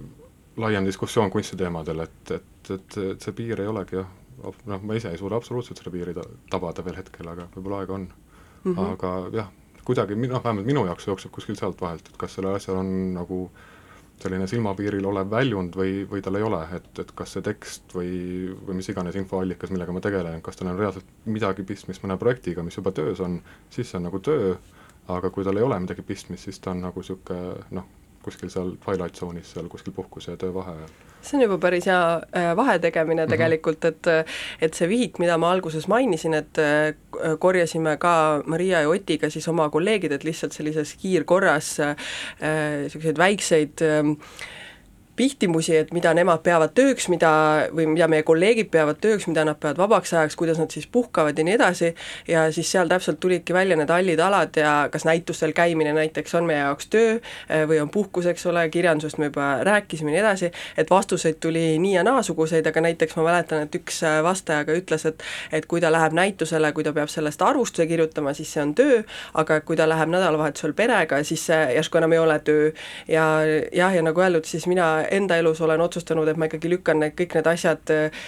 laiem diskussioon kunstiteemadel, et, et, et, et see piir ei olegi jah, noh, ma ise ei suuda absoluutselt seda piiri ta-, tabada veel hetkel, aga võib-olla aega on mm. -hmm. aga jah, kuidagi noh, vähemalt minu jaoks jookseb kuskil sealt vahelt, et kas sellel asjal on nagu selline silmapiiril olev väljund või, või tal ei ole, et, et kas see tekst või, või mis iganes infoallikas, millega ma tegelen, kas tal on reaalselt midagi pistmist mõne projektiga, mis juba töös on, siis see on nagu töö, aga kui tal ei ole midagi pistmist, siis ta on nagu niisugune noh, kuskil seal twilight zone'is seal kuskil puhkuse ja töö vaheajal see on juba päris hea äh, vahetegemine Mhm. tegelikult, et et see vihik, mida ma alguses mainisin, et äh, korjasime ka Maria ja Otiga siis oma kolleegidelt lihtsalt sellises kiirkorras niisuguseid väikseid äh, pihtimusi, et mida nemad peavad tööks, mida, või mida meie kolleegid peavad tööks, mida nad peavad vabaks ajaks, kuidas nad siis puhkavad ja nii edasi, ja siis seal täpselt tulidki välja need hallid alad ja kas näitustel käimine näiteks on meie jaoks töö eh, või on puhkus, eks ole, kirjandusest me juba rääkisime ja nii edasi, et vastuseid tuli nii ja naasuguseid, aga näiteks ma mäletan, et üks eh, vastaja ka ütles, et et kui ta läheb näitusele, kui ta peab sellest arvustuse kirjutama, siis see on töö, aga kui ta läheb nädalavahetusel perega, siis see järsku enam ei ole töö. ja jah, ja nagu öeldud, siis mina enda elus olen otsustanud, et ma ikkagi lükkan need kõik need asjad äh,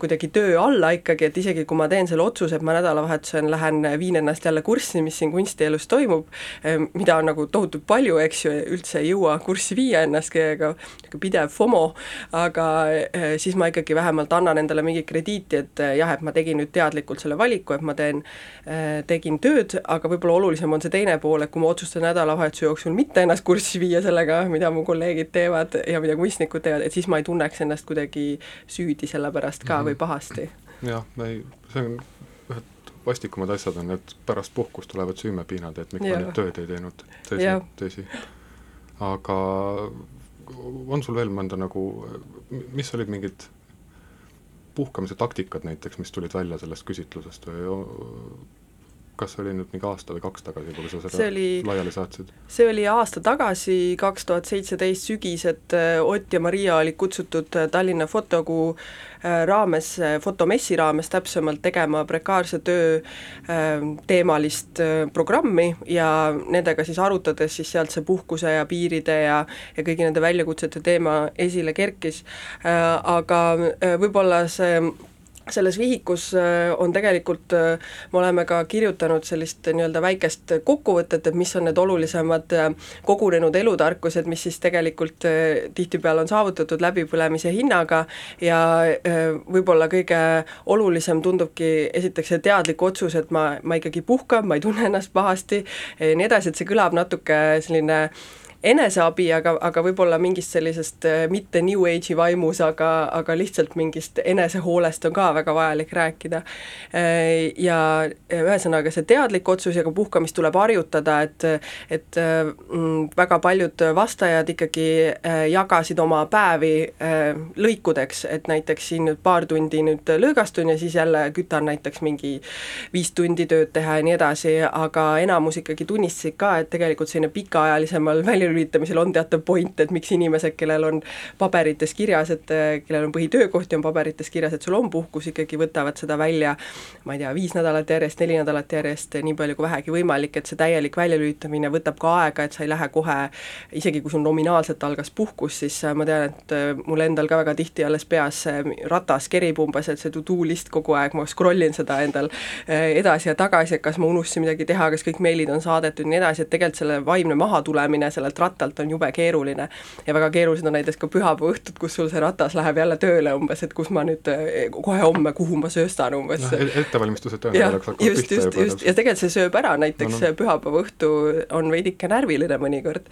kuidagi töö alla ikkagi, et isegi kui ma teen selle otsuse, et ma nädalavahetusel lähen viin ennast jälle kurssi, mis siin kunstielus toimub äh,, mida on nagu tohutult palju, eks ju, üldse ei jõua kurssi viia ennast niisugune pidev FOMO, aga äh, siis ma ikkagi vähemalt annan endale mingi krediiti, et äh, jah, et ma tegin nüüd teadlikult selle valiku, et ma teen äh,, tegin tööd, aga võib-olla olulisem on see teine pool, et kui ma otsustan nädalavahetuse jooksul mitte ennast kurssi viia sellega, mida mu kolleegid teevad ja mida kunstnikud teevad, et siis ma ei tunneks ennast kuidagi süüdi selle pärast ka mm -hmm. või pahasti. jah, ei, see on ühed vastikumad asjad on, et pärast puhkust tulevad süümepiinad, et miks ma Jah. nüüd tööd ei teinud, tõsi tõsi. aga on sul veel mõnda nagu, mis olid mingid puhkamise taktikad näiteks, mis tulid välja sellest küsitlusest või kas see oli nüüd mingi aasta või kaks tagasi, kui sa See seda oli- laiali saatsid? see oli aasta tagasi, kaks tuhat seitseteist sügis, et äh, Ott ja Maria olid kutsutud äh, Tallinna fotokuu äh, raames, fotomessi raames täpsemalt tegema prekaarse töö äh, teemalist programmi ja nendega siis arutades siis sealt see puhkuse ja piiride ja ja kõigi nende väljakutsete teema esile kerkis, aga võib-olla see selles vihikus äh, on tegelikult, äh, me oleme ka kirjutanud sellist nii-öelda väikest kokkuvõtet, et mis on need olulisemad äh, kogunenud elutarkused, mis siis tegelikult äh, tihtipeale on saavutatud läbipõlemise hinnaga ja äh, võib-olla kõige olulisem tundubki esiteks see teadlik otsus, et ma, ma ikkagi puhkan, ma ei tunne ennast pahasti ja nii edasi, et see kõlab natuke selline eneseabi, aga, aga võib-olla mingist sellisest äh, mitte new age'i vaimus, aga, aga lihtsalt mingist enesehoolest on ka väga vajalik rääkida. Äh, ja ühesõnaga, see teadlik otsus ja ka puhkamist tuleb harjutada, et et mm, väga paljud vastajad ikkagi äh, jagasid oma päevi äh, lõikudeks, et näiteks siin nüüd paar tundi nüüd lõõgastun ja siis jälle kütan näiteks mingi viis tundi tööd teha ja nii edasi, aga enamus ikkagi tunnistasid ka, et tegelikult selline pikaajalisemal *laughs* väljalülitamisel on teatav point, et miks inimesed, kellel on paberites kirjas, et kellel on põhitöökoht ja on paberites kirjas, et sul on puhkus, ikkagi võtavad seda välja ma ei tea, viis nädalat järjest, neli nädalat järjest, nii palju kui vähegi võimalik, et see täielik väljalülitamine võtab ka aega, et sa ei lähe kohe, isegi kui sul nominaalselt algas puhkus, siis äh, ma tean, et äh, mul endal ka väga tihti alles peas ratas kerib umbes, et see to-do list kogu aeg, ma scroll in seda endal äh, edasi ja tagasi, et kas ma unustasin midagi teha, kas kõik meilid on saadetud ja nii edasi, et tegelikult selle vaimne mahatulemine sellelt rattalt on jube keeruline. ja väga keerulised on näiteks ka pühapäeva õhtud, kus sul see ratas läheb jälle tööle umbes, et kus ma nüüd kohe homme, kuhu ma sööstan umbes. Noh, ettevalmistused töönädalaks hakkavad just, pihta just, juba just. ja tegelikult see sööb ära, näiteks No, no. pühapäeva õhtu on veidike närviline mõnikord,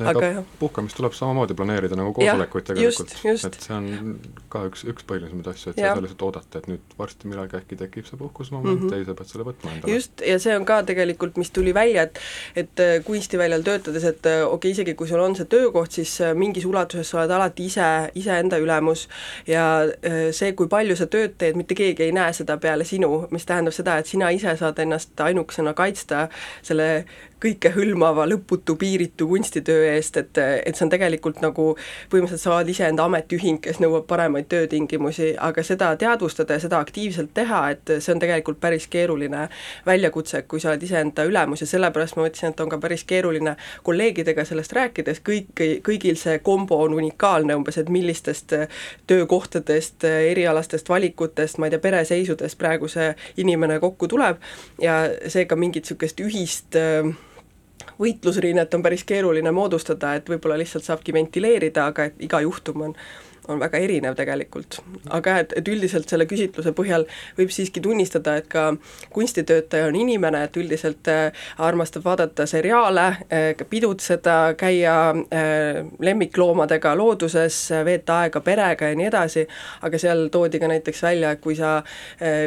aga jah, puhkamist tuleb samamoodi planeerida nagu koosolekuid tegelikult, et see on ka üks, üks põhilisemaid asju, et sa ei saa lihtsalt oodata, et nüüd varsti millalgi äkki tekib see puhkusmoment mm -hmm. ja ise pead selle võtma endale. just, ja see on ka tegelikult, mis tuli välja, et et äh, kunstiväljal töötades, et äh, okei okay,, isegi kui sul on see töökoht, siis äh, mingis ulatuses sa oled alati ise, iseenda ülemus ja see, kui palju sa tööd teed, mitte keegi ei näe seda peale sinu, mis tähendab seda, et sina ise saad ennast ainukesena kaitsta selle kõikehõlmava, lõputu, piiritu kunstitöö eest, et, et see on tegelikult nagu põhimõtteliselt sa oled iseenda ametiühing, kes nõuab paremaid töötingimusi, aga seda teadvustada ja seda aktiivselt teha, et see on tegelikult päris keeruline väljakutse, kui sa oled iseenda ülemus ja sellepärast ma mõtlesin, et on ka päris keeruline kolleegidega sellest rääkides, kõik, kõigil see kombo on unikaalne umbes, et millistest töökohtadest, erialastest valikutest, ma ei tea, pereseisudest praegu see inimene kokku tuleb ja seega mingit niisugust ühist äh, võitlusrinnet on päris keeruline moodustada, et võib-olla lihtsalt saabki ventileerida, aga et iga juhtum on on väga erinev tegelikult. aga et, et üldiselt selle küsitluse põhjal võib siiski tunnistada, et ka kunstitöötaja on inimene, et üldiselt äh, armastab vaadata seriaale äh,, pidutseda, käia äh, lemmikloomadega looduses, veeta aega perega ja nii edasi, aga seal toodi ka näiteks välja, et kui sa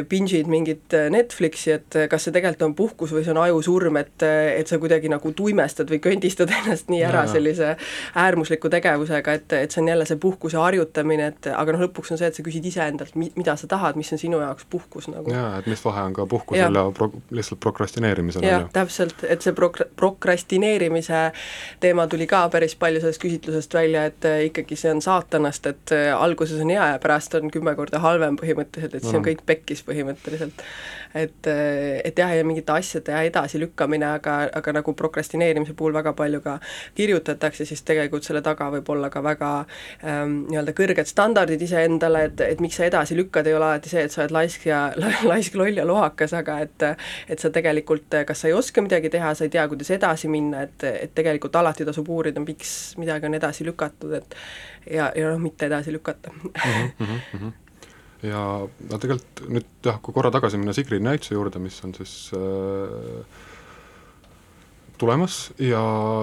binge'id mingit Netflixi, et kas see tegelikult on puhkus või see on ajusurm, et, et sa kuidagi nagu tuimestad või köndistad *laughs* ennast nii ära Jaa. sellise äärmusliku tegevusega, et, et see on jälle see puhkuse harjutamine, et aga noh, lõpuks on see, et sa küsid iseendalt, mi-, mida sa tahad, mis on sinu jaoks puhkus nagu. jaa, et mis vahe on ka puhkusel ja, ja pro-, lihtsalt prokrastineerimisel, jah täpselt, et see prok-, prokrastineerimise teema tuli ka päris palju sellest küsitlusest välja, et äh, ikkagi see on saatanast, et äh, alguses on hea ja pärast on kümme korda halvem põhimõtteliselt, et siis on Mhm. kõik pekkis põhimõtteliselt. Et, et jah, ja mingite asjade edasilükkamine, aga, aga nagu prokrastineerimise puhul väga palju ka kirjutatakse, siis tegelikult selle taga võib olla ka väga ähm, nii-öelda kõrged standardid iseendale, et, et miks sa edasi lükkad, ei ole alati see, et sa oled laisk ja *laughs* laisk, loll ja lohakas, aga et et sa tegelikult, kas sa ei oska midagi teha, sa ei tea, kuidas edasi minna, et, et tegelikult alati tasub uurida, miks midagi on edasi lükatud, et ja, ja noh, mitte edasi lükata ja no tegelikult nüüd jah, kui korra tagasi minna Sigrid näituse juurde, mis on siis äh, tulemas ja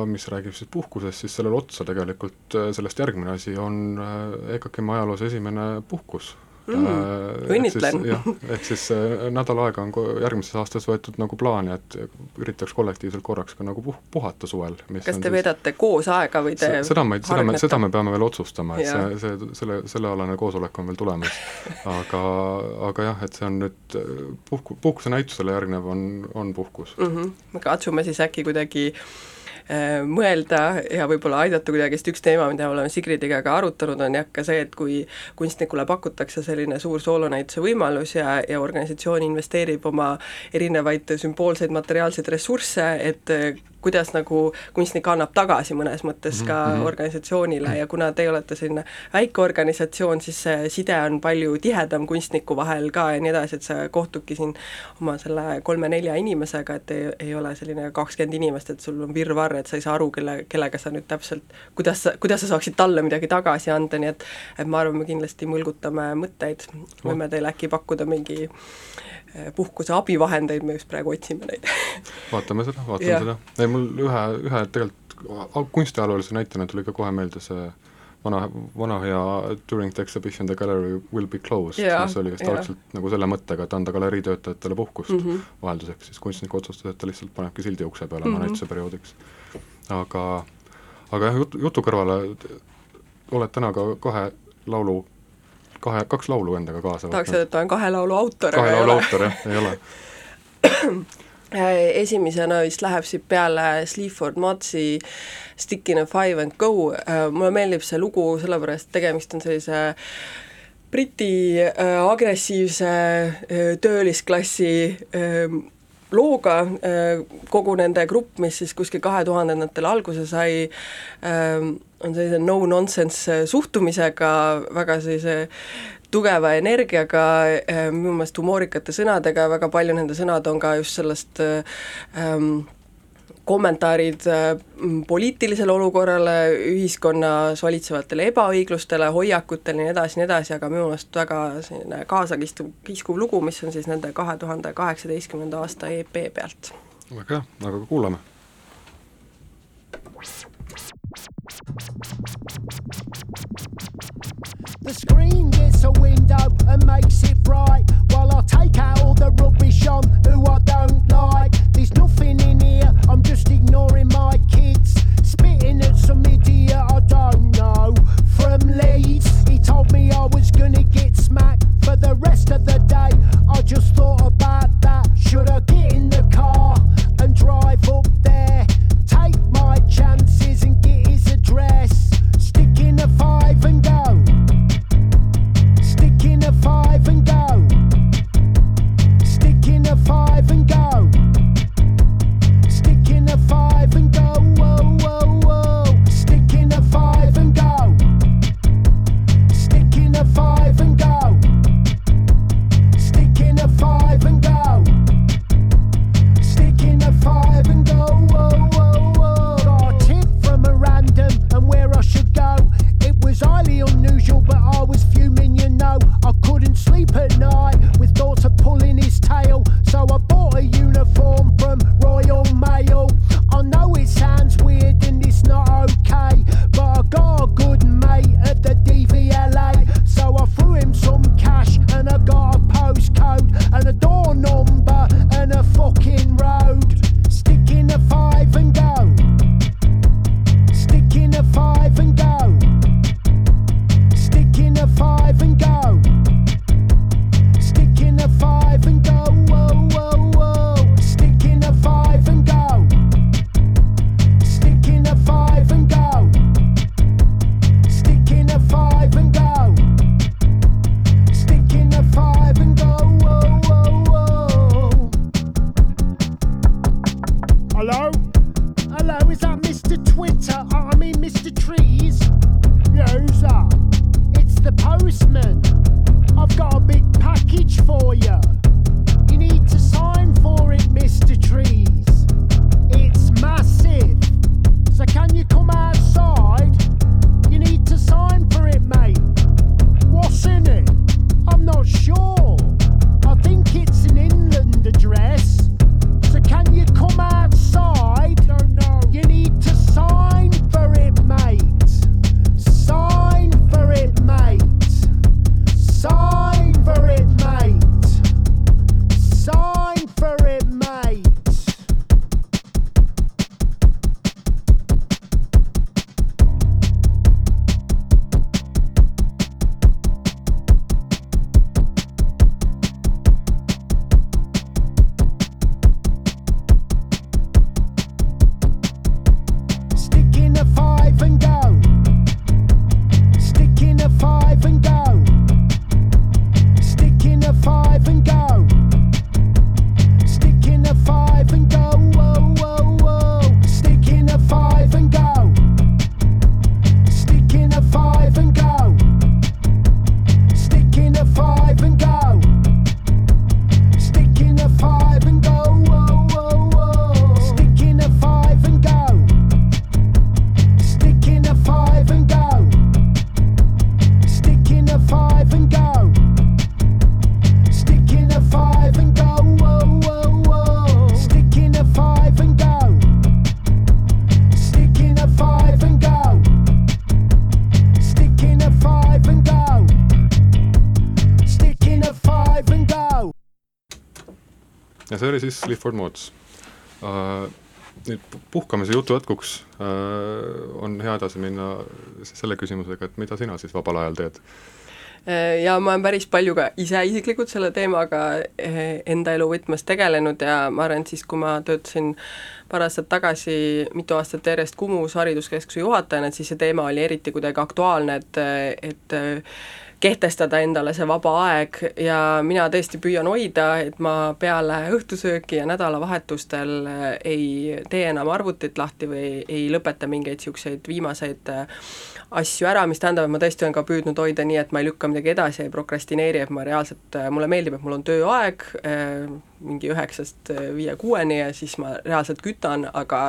mis räägib siis puhkusest, siis sellele otsa tegelikult äh, sellest järgmine asi on äh, EKKM ajaloos esimene puhkus Mm, õnnitlen. jah, ehk siis äh, nädal aega on järgmises aastas võetud nagu plaani, et üritaks kollektiivselt korraks ka nagu puh-, puhata suvel. kas te veedate koos aega või te Se- seda me, seda me, seda me peame veel otsustama, et see, see, selle, sellealane koosolek on veel tulemas. *laughs* aga, aga jah, et see on nüüd äh, puhku, puhkusenäitusele järgnev on, on puhkus. mm. -hmm. katsume siis äkki kuidagi äh, mõelda ja võib-olla aidata kuidagi, sest üks teema, mida oleme Sigridiga ka arutanud, on jah ka see, et kui kunstnikule pakutakse selline suur soolonäituse võimalus ja, ja organisatsioon investeerib oma erinevaid sümboolseid materiaalseid ressursse, et äh, kuidas nagu kunstnik annab tagasi mõnes mõttes ka mm -hmm. organisatsioonile ja kuna te olete selline väike organisatsioon, siis see side on palju tihedam kunstniku vahel ka ja nii edasi, et sa kohtudki siin oma selle kolme-nelja inimesega, et ei, ei ole selline kakskümmend inimest, et sul on virvarr, et sa ei saa aru, kelle, kellega sa nüüd täpselt, kuidas sa, kuidas sa saaksid talle midagi tagasi anda, nii et et ma arvan, me kindlasti mõlgutame mõtteid, võime teile äkki pakkuda mingi puhkuse abivahendeid, me just praegu otsime neid vaatame seda, vaatame Jah. seda. ei, mul ühe, ühe tegelikult kunstiajaloolise näitena tuli ka kohe meelde see vana, vana hea During the exhibition the gallery will be closed mis oli vist algselt nagu selle mõttega, et anda galerii töötajatele puhkust mm Mhm. -hmm. vahelduseks, siis kunstnik otsustas, et ta lihtsalt panebki sildi ukse peale Mhm. oma näituse perioodiks. aga, aga jah, jutu, jutu kõrvale oled täna ka kahe laulu, kahe, kaks laulu endaga kaasa tahaks öelda, et ta on kahe laulu autor, aga ei ole. autor jah, ei ole. *clears throat* Esimesena vist läheb siit peale Sleaford Motsi Stick in a five and go, mulle meeldib see lugu sellepärast, tegemist on sellise Briti äh, agressiivse äh, töölisklassi äh, looga äh,, kogu nende grupp, mis siis kuskil kahe tuhandendatel alguse sai äh,, on sellise no-nonsense suhtumisega, väga sellise tugeva energiaga, minu meelest humoorikate sõnadega, väga palju nende sõnad on ka just sellest äh, ähm, kommentaarid äh, m, poliitilisele olukorrale, ühiskonnas valitsevatele ebaõiglustele, hoiakutele ja nii edasi, nii edasi, aga minu meelest väga selline kaasakiskuv, kiskuv lugu, mis on siis nende kahe tuhande kaheksateistkümnenda aasta EP pealt. väga hea, aga kuulame The screen gets a window and makes it bright While I take out all the rubbish see oli siis Clifford Mods uh, nüüd pu- puhkamise jutu jätkuks äh, on hea edasi minna selle küsimusega, et mida sina siis vabal ajal teed? ja ma olen päris palju ka ise isiklikult selle teemaga eh, enda elu võtmes tegelenud ja ma arvan, et siis, kui ma töötasin paar aastat tagasi mitu aastat järjest Kumus hariduskeskuse juhatajana, et siis see teema oli eriti kuidagi aktuaalne, et, et kehtestada endale see vaba aeg ja mina tõesti püüan hoida, et ma peale õhtusööki ja nädalavahetustel äh, ei tee enam arvutit lahti või ei lõpeta mingeid niisuguseid viimaseid äh, asju ära, mis tähendab, et ma tõesti olen ka püüdnud hoida nii, et ma ei lükka midagi edasi, ei prokrastineeri, et ma reaalselt, mulle meeldib, et mul on tööaeg, mingi üheksast viie kuueni ja siis ma reaalselt kütan, aga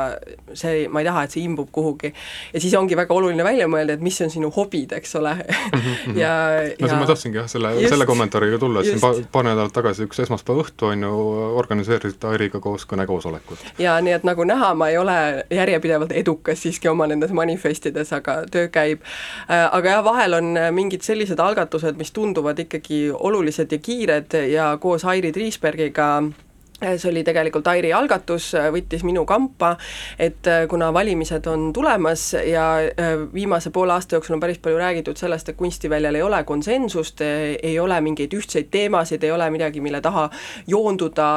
see, ma ei taha, et see imbub kuhugi. ja siis ongi väga oluline välja mõelda, et mis on sinu hobid, eks ole ja, no ja ma tahtsingi jah, selle, Just. selle kommentaariga tulla, et siin pa-, Just. paar nädalat tagasi üks esmaspäeva õhtu on ju, organiseerisite Airiga koos kõnekoosolekut. ja nii, et nagu näha, ma ei ole järjepidevalt edukas siiski oma nendes manifestides, aga töö käib. aga jah, vahel on mingid sellised algatused, mis tunduvad ikkagi olulised ja kiired ja koos Airi Triisbergiga Um, see oli tegelikult Airi algatus, võttis minu kampa, et äh, kuna valimised on tulemas ja äh, viimase poole aasta jooksul on päris palju räägitud sellest, et kunstiväljal ei ole konsensust, ei ole mingeid ühtseid teemasid, ei ole midagi, mille taha joonduda,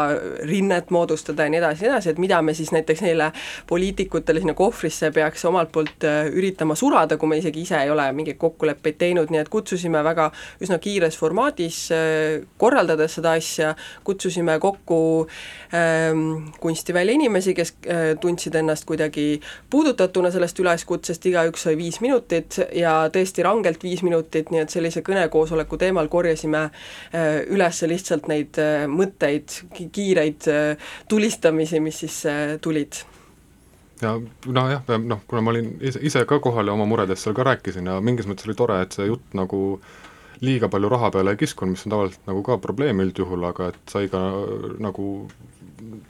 rinnet moodustada ja nii edasi, nii edasi, et mida me siis näiteks neile poliitikutele sinna kohvrisse peaks omalt poolt äh, üritama surada, kui me isegi ise ei ole mingeid kokkuleppeid teinud, nii et kutsusime väga üsna kiires formaadis, korraldades seda asja, kutsusime kokku kunstivälja inimesi, kes äh, tundsid ennast kuidagi puudutatuna sellest üleskutsest, igaüks sai viis minutit ja tõesti rangelt viis minutit, nii et sellise kõnekoosoleku teemal korjasime äh, üles lihtsalt neid äh, mõtteid, ki- kiireid äh, tulistamisi, mis siis äh, tulid. Ja nojah, noh, kuna ma olin ise, ise ka kohal ja oma muredest seal ka rääkisin ja mingis mõttes oli tore, et see jutt nagu liiga palju raha peale ei kiskunud, mis on tavaliselt nagu ka probleem üldjuhul, aga et sai ka nagu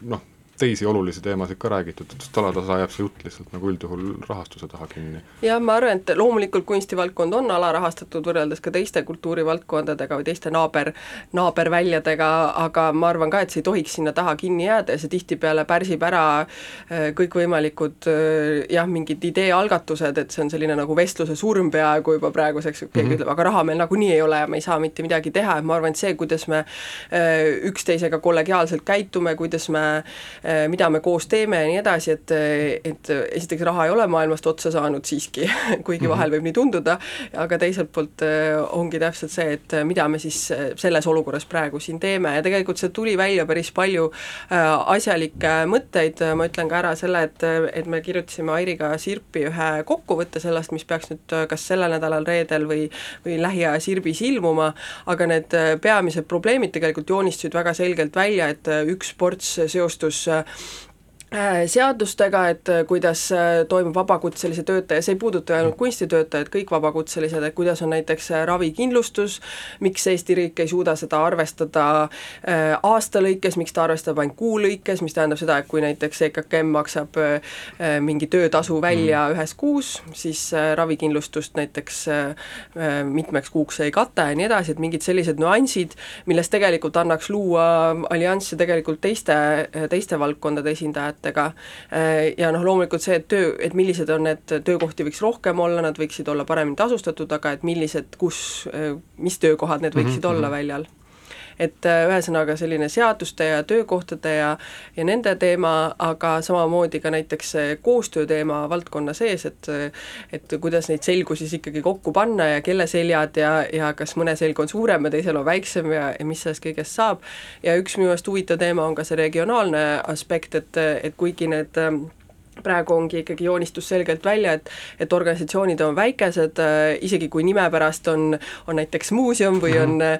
noh, teisi olulisi teemasid ka räägitud, et talatasa jääb see jutt lihtsalt nagu üldjuhul rahastuse taha kinni. jah, ma arvan, et loomulikult kunstivaldkond on alarahastatud võrreldes ka teiste kultuurivaldkondadega või teiste naaber, naaberväljadega, aga ma arvan ka, et see ei tohiks sinna taha kinni jääda ja see tihtipeale pärsib ära äh, kõikvõimalikud äh, jah, mingid ideealgatused, et see on selline nagu vestluse surm peaaegu juba praeguseks, keegi mm -hmm. ütleb, aga raha meil nagunii ei ole ja me ei saa mitte midagi teha, et ma arvan, et see, kuidas me äh, üksteisega kollegiaalselt käitume, kuidas me mida me koos teeme ja nii edasi, et, et esiteks raha ei ole maailmast otsa saanud siiski, *laughs* kuigi vahel võib nii tunduda, aga teiselt poolt eh, ongi täpselt see, et mida me siis eh, selles olukorras praegu siin teeme. Ja tegelikult see tuli välja päris palju asjalikke mõtteid, ma ütlen ka ära selle, et, et me kirjutasime Airiga Sirpi ühe kokkuvõtte sellest, mis peaks nüüd kas sellel nädalal reedel või, või lähiaja Sirbis ilmuma, aga need peamised probleemid tegelikult joonistusid väga selgelt välja, et üks ports seostus uh, seadustega, et kuidas toimub vabakutselise töötaja, see ei puuduta ainult kunstitöötajaid, kõik vabakutselised, et kuidas on näiteks ravikindlustus, miks Eesti riik ei suuda seda arvestada äh, aasta lõikes, miks ta arvestab ainult kuu lõikes, mis tähendab seda, et kui näiteks EKKM maksab äh, mingi töötasu välja mm. ühes kuus, siis äh, ravikindlustust näiteks mitmeks kuuks ei kata ja nii edasi, et mingid sellised nüansid, millest tegelikult annaks luua alliansse tegelikult teiste, teiste valdkondade esindajatega ja noh, loomulikult see, et töö, et millised on need, töökohti võiks rohkem olla, nad võiksid olla paremini tasustatud, aga et millised, kus, mis töökohad need võiksid mm -hmm. olla väljal et ühesõnaga selline seaduste ja töökohtade ja, ja nende teema, aga samamoodi ka näiteks koostöö teema valdkonna sees, et et kuidas neid selgu siis ikkagi kokku panna ja kelle seljad ja, ja kas mõne selg on suurem ja teisel on väiksem ja, ja mis sellest kõigest saab. ja üks minu meelest huvitav teema on ka see regionaalne aspekt, et, et kuigi need praegu ongi ikkagi joonistus selgelt välja, et et organisatsioonid on väikesed äh,, isegi kui nime pärast on, on näiteks muuseum või on äh,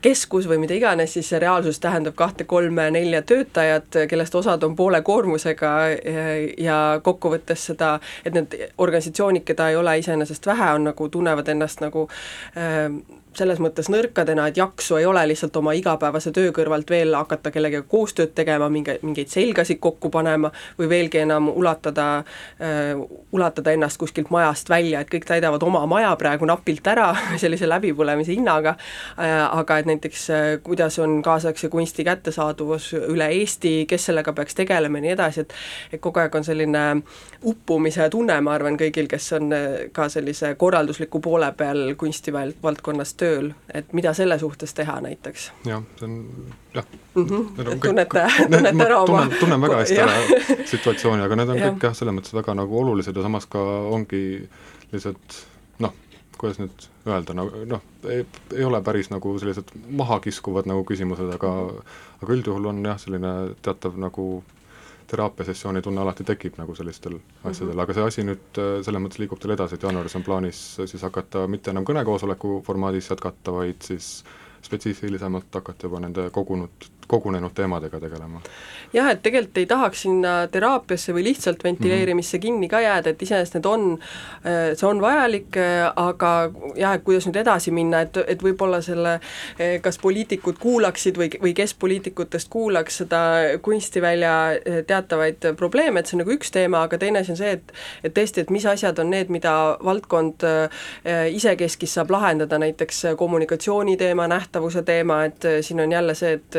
keskus või mida iganes, siis see reaalsus tähendab kahte-kolme-nelja töötajat, kellest osad on poole koormusega ja, ja kokkuvõttes seda, et need organisatsioonid, keda ei ole iseenesest vähe, on nagu, tunnevad ennast nagu äh, selles mõttes nõrkadena, et jaksu ei ole lihtsalt oma igapäevase töö kõrvalt veel hakata kellegagi koostööd tegema, minge, mingeid selgasid kokku panema või veelgi enam ulatada äh,, ulatada ennast kuskilt majast välja, et kõik täidavad oma maja praegu napilt ära *laughs* sellise läbipõlemise hinnaga äh,, aga et näiteks äh, kuidas on kaasaegse kunsti kättesaadavus üle Eesti, kes sellega peaks tegelema ja nii edasi, et et kogu aeg on selline uppumise tunne, ma arvan, kõigil, kes on ka sellise korraldusliku poole peal kunstivaldkonnas tööl, et mida selle suhtes teha näiteks jah, see on jah mm. -hmm. kõik- tunnete, *laughs* tunnete ära oma tunnen, tunnen väga hästi Jah. ära *laughs* situatsiooni, aga need on Jah. kõik jah, selles mõttes väga nagu olulised ja samas ka ongi lihtsalt noh, kuidas nüüd öelda, nagu noh, ei, ei ole päris nagu sellised mahakiskuvad nagu küsimused, aga aga üldjuhul on jah, selline teatav nagu teraapiasessiooni tunne alati tekib nagu sellistel asjadel, aga see asi nüüd äh, selles mõttes liigub teil edasi, et jaanuaris on plaanis siis hakata mitte enam kõnekoosoleku formaadis jätkata, vaid siis spetsiifilisemalt hakata juba nende kogunud, kogunenud teemadega tegelema. jah, et tegelikult ei tahaks sinna teraapiasse või lihtsalt ventileerimisse kinni ka jääda, et iseenesest need on, see on vajalik, aga jah, et kuidas nüüd edasi minna, et, et võib-olla selle kas poliitikud kuulaksid või, või kes poliitikutest kuulaks seda kunstivälja teatavaid probleeme, et see on nagu üks teema, aga teine asi on see, et et tõesti, et mis asjad on need, mida valdkond eh, isekeskis saab lahendada, näiteks kommunikatsiooni teema, nähtavuse teema, et eh, siin on jälle see, et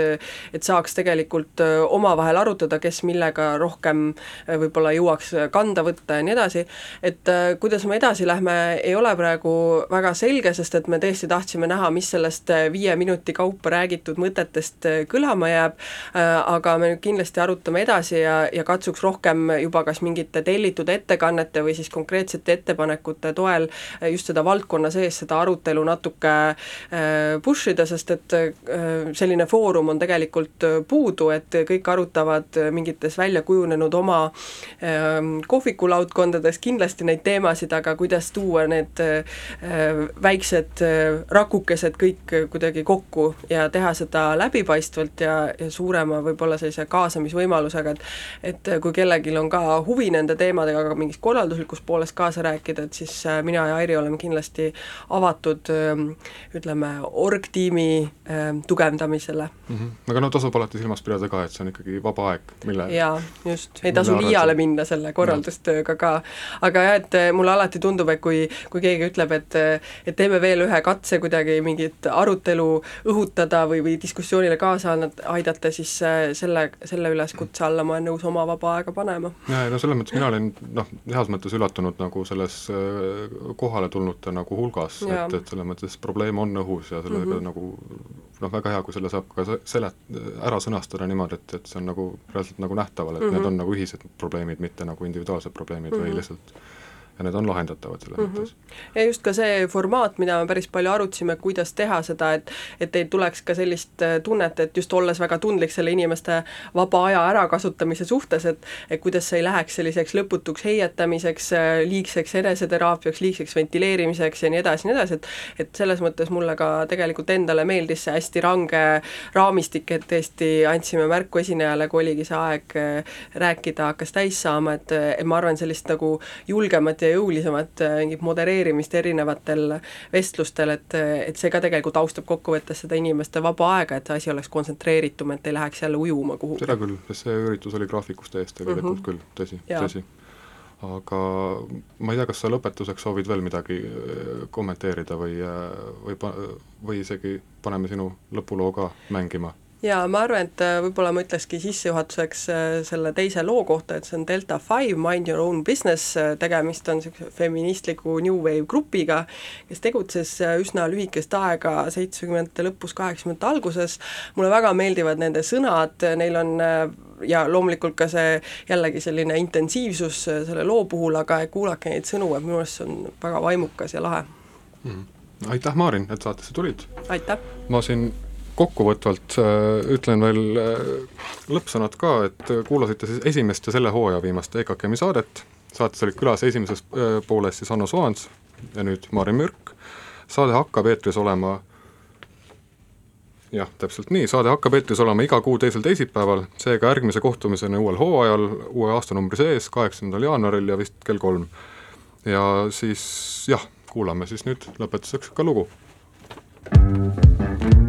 et saaks tegelikult eh, omavahel arutada, kes millega rohkem võib-olla jõuaks kanda võtta ja nii edasi, et kuidas me edasi lähme, ei ole praegu väga selge, sest et me tõesti tahtsime näha, mis sellest viie minuti kaupa räägitud mõtetest kõlama jääb, aga me nüüd kindlasti arutame edasi ja, ja katsuks rohkem juba kas mingite tellitud ettekannete või siis konkreetsete ettepanekute toel just seda valdkonna sees seda arutelu natuke push ida, sest et eh, selline foorum on tegelikult eh, puudu, et kõik arutavad eh, mingites välja kujunenud oma eh, kohvikulaudkondades kindlasti neid teemasid, aga kuidas tuua need väiksed rakukesed kõik kuidagi kokku ja teha seda läbipaistvalt ja, ja suurema võib-olla sellise kaasamisvõimalusega, et et kui kellelgi on ka huvi nende teemadega ka mingist korralduslikust poolest kaasa rääkida, et siis äh, mina ja Airi oleme kindlasti avatud ähm, ütleme, org-tiimi ähm, tugevdamisele. mm. -hmm. aga no tasub alati silmas pidada ka, et see on ikkagi vaba aeg, mille jaa, just, ei tasu liiale sa- minna selle korraldustööga ka. aga jah, et äh, mulle alati tundub, et kui, kui keegi ütleb, et et teeme veel ühe katse kuidagi mingit arutelu õhutada või, või diskussioonile kaasa aidata, siis äh, selle, selle üleskutse alla ma olen nõus oma vaba aega panema. jaa, ei no selles mõttes mina olin noh, heas mõttes üllatunud nagu selles äh, kohale tulnute nagu hulgas, et, et selles mõttes probleem on õhus ja sellega mm. -hmm. nagu noh, väga hea, kui selle saab ka se- selet-, ära sõnastada niimoodi, et, et see on nagu reaalselt nagu nähtaval, et mm -hmm. Mhm. need on nagu ühised probleemid, mitte nagu individuaalsed probleemid mm -hmm. Mhm. või lihtsalt ja need on lahendatavad selles mm. -hmm. mõttes. ja just ka see formaat, mida me päris palju arutasime, kuidas teha seda, et et ei tuleks ka sellist äh, tunnet, et just olles väga tundlik selle inimeste vaba aja ärakasutamise suhtes, et et kuidas see ei läheks selliseks lõputuks heietamiseks, liigseks eneseteraapiaks, liigseks ventileerimiseks ja nii edasi, nii edasi, et et selles mõttes mulle ka tegelikult endale meeldis see hästi range raamistik, et tõesti andsime märku esinejale, kui oligi see aeg äh, rääkida, hakkas täis saama, et et ma arvan, sellist nagu julgemat ja jõulisemat äh, mingit modereerimist erinevatel vestlustel, et et see ka tegelikult austab kokkuvõttes seda inimeste vaba aega, et see asi oleks kontsentreeritum, et ei läheks jälle ujuma kuhugi. seda küll, sest see üritus oli graafikust ees tegelikult mm -hmm. küll, tõsi, tõsi. aga ma ei tea, kas sa lõpetuseks soovid veel midagi äh, kommenteerida või, või pa-, või isegi paneme sinu lõpuloo ka mängima? Jaa, ma arvan, et äh, võib-olla ma ütlekski sissejuhatuseks äh, selle teise loo kohta, et see on Delta Five, Mind Your Own Business, tegemist on niisuguse feministliku New Wave grupiga, kes tegutses äh, üsna lühikest aega, seitsmekümnendate lõpus, kaheksakümnendate alguses, mulle väga meeldivad nende sõnad, neil on äh, ja loomulikult ka see jällegi selline intensiivsus äh, selle loo puhul, aga kuulake neid sõnu, et minu arust see on väga vaimukas ja lahe. mm. -hmm. aitäh, Maarin, et saatesse tulid! aitäh! ma siin kokkuvõtvalt äh, ütlen veel äh, lõppsõnad ka, et äh, kuulasite siis esimest ja selle hooaja viimast EKKM-i saadet, saates olid külas esimeses pooles siis Hanno Soans ja nüüd Maarin Mürk, saade hakkab eetris olema jah, täpselt nii, saade hakkab eetris olema iga kuu teisel teisipäeval, seega järgmise kohtumiseni uuel hooajal, uue aastanumbri sees, kaheksandal jaanuaril ja vist kell kolm. ja siis jah, kuulame siis nüüd lõpetuseks ka lugu. Thank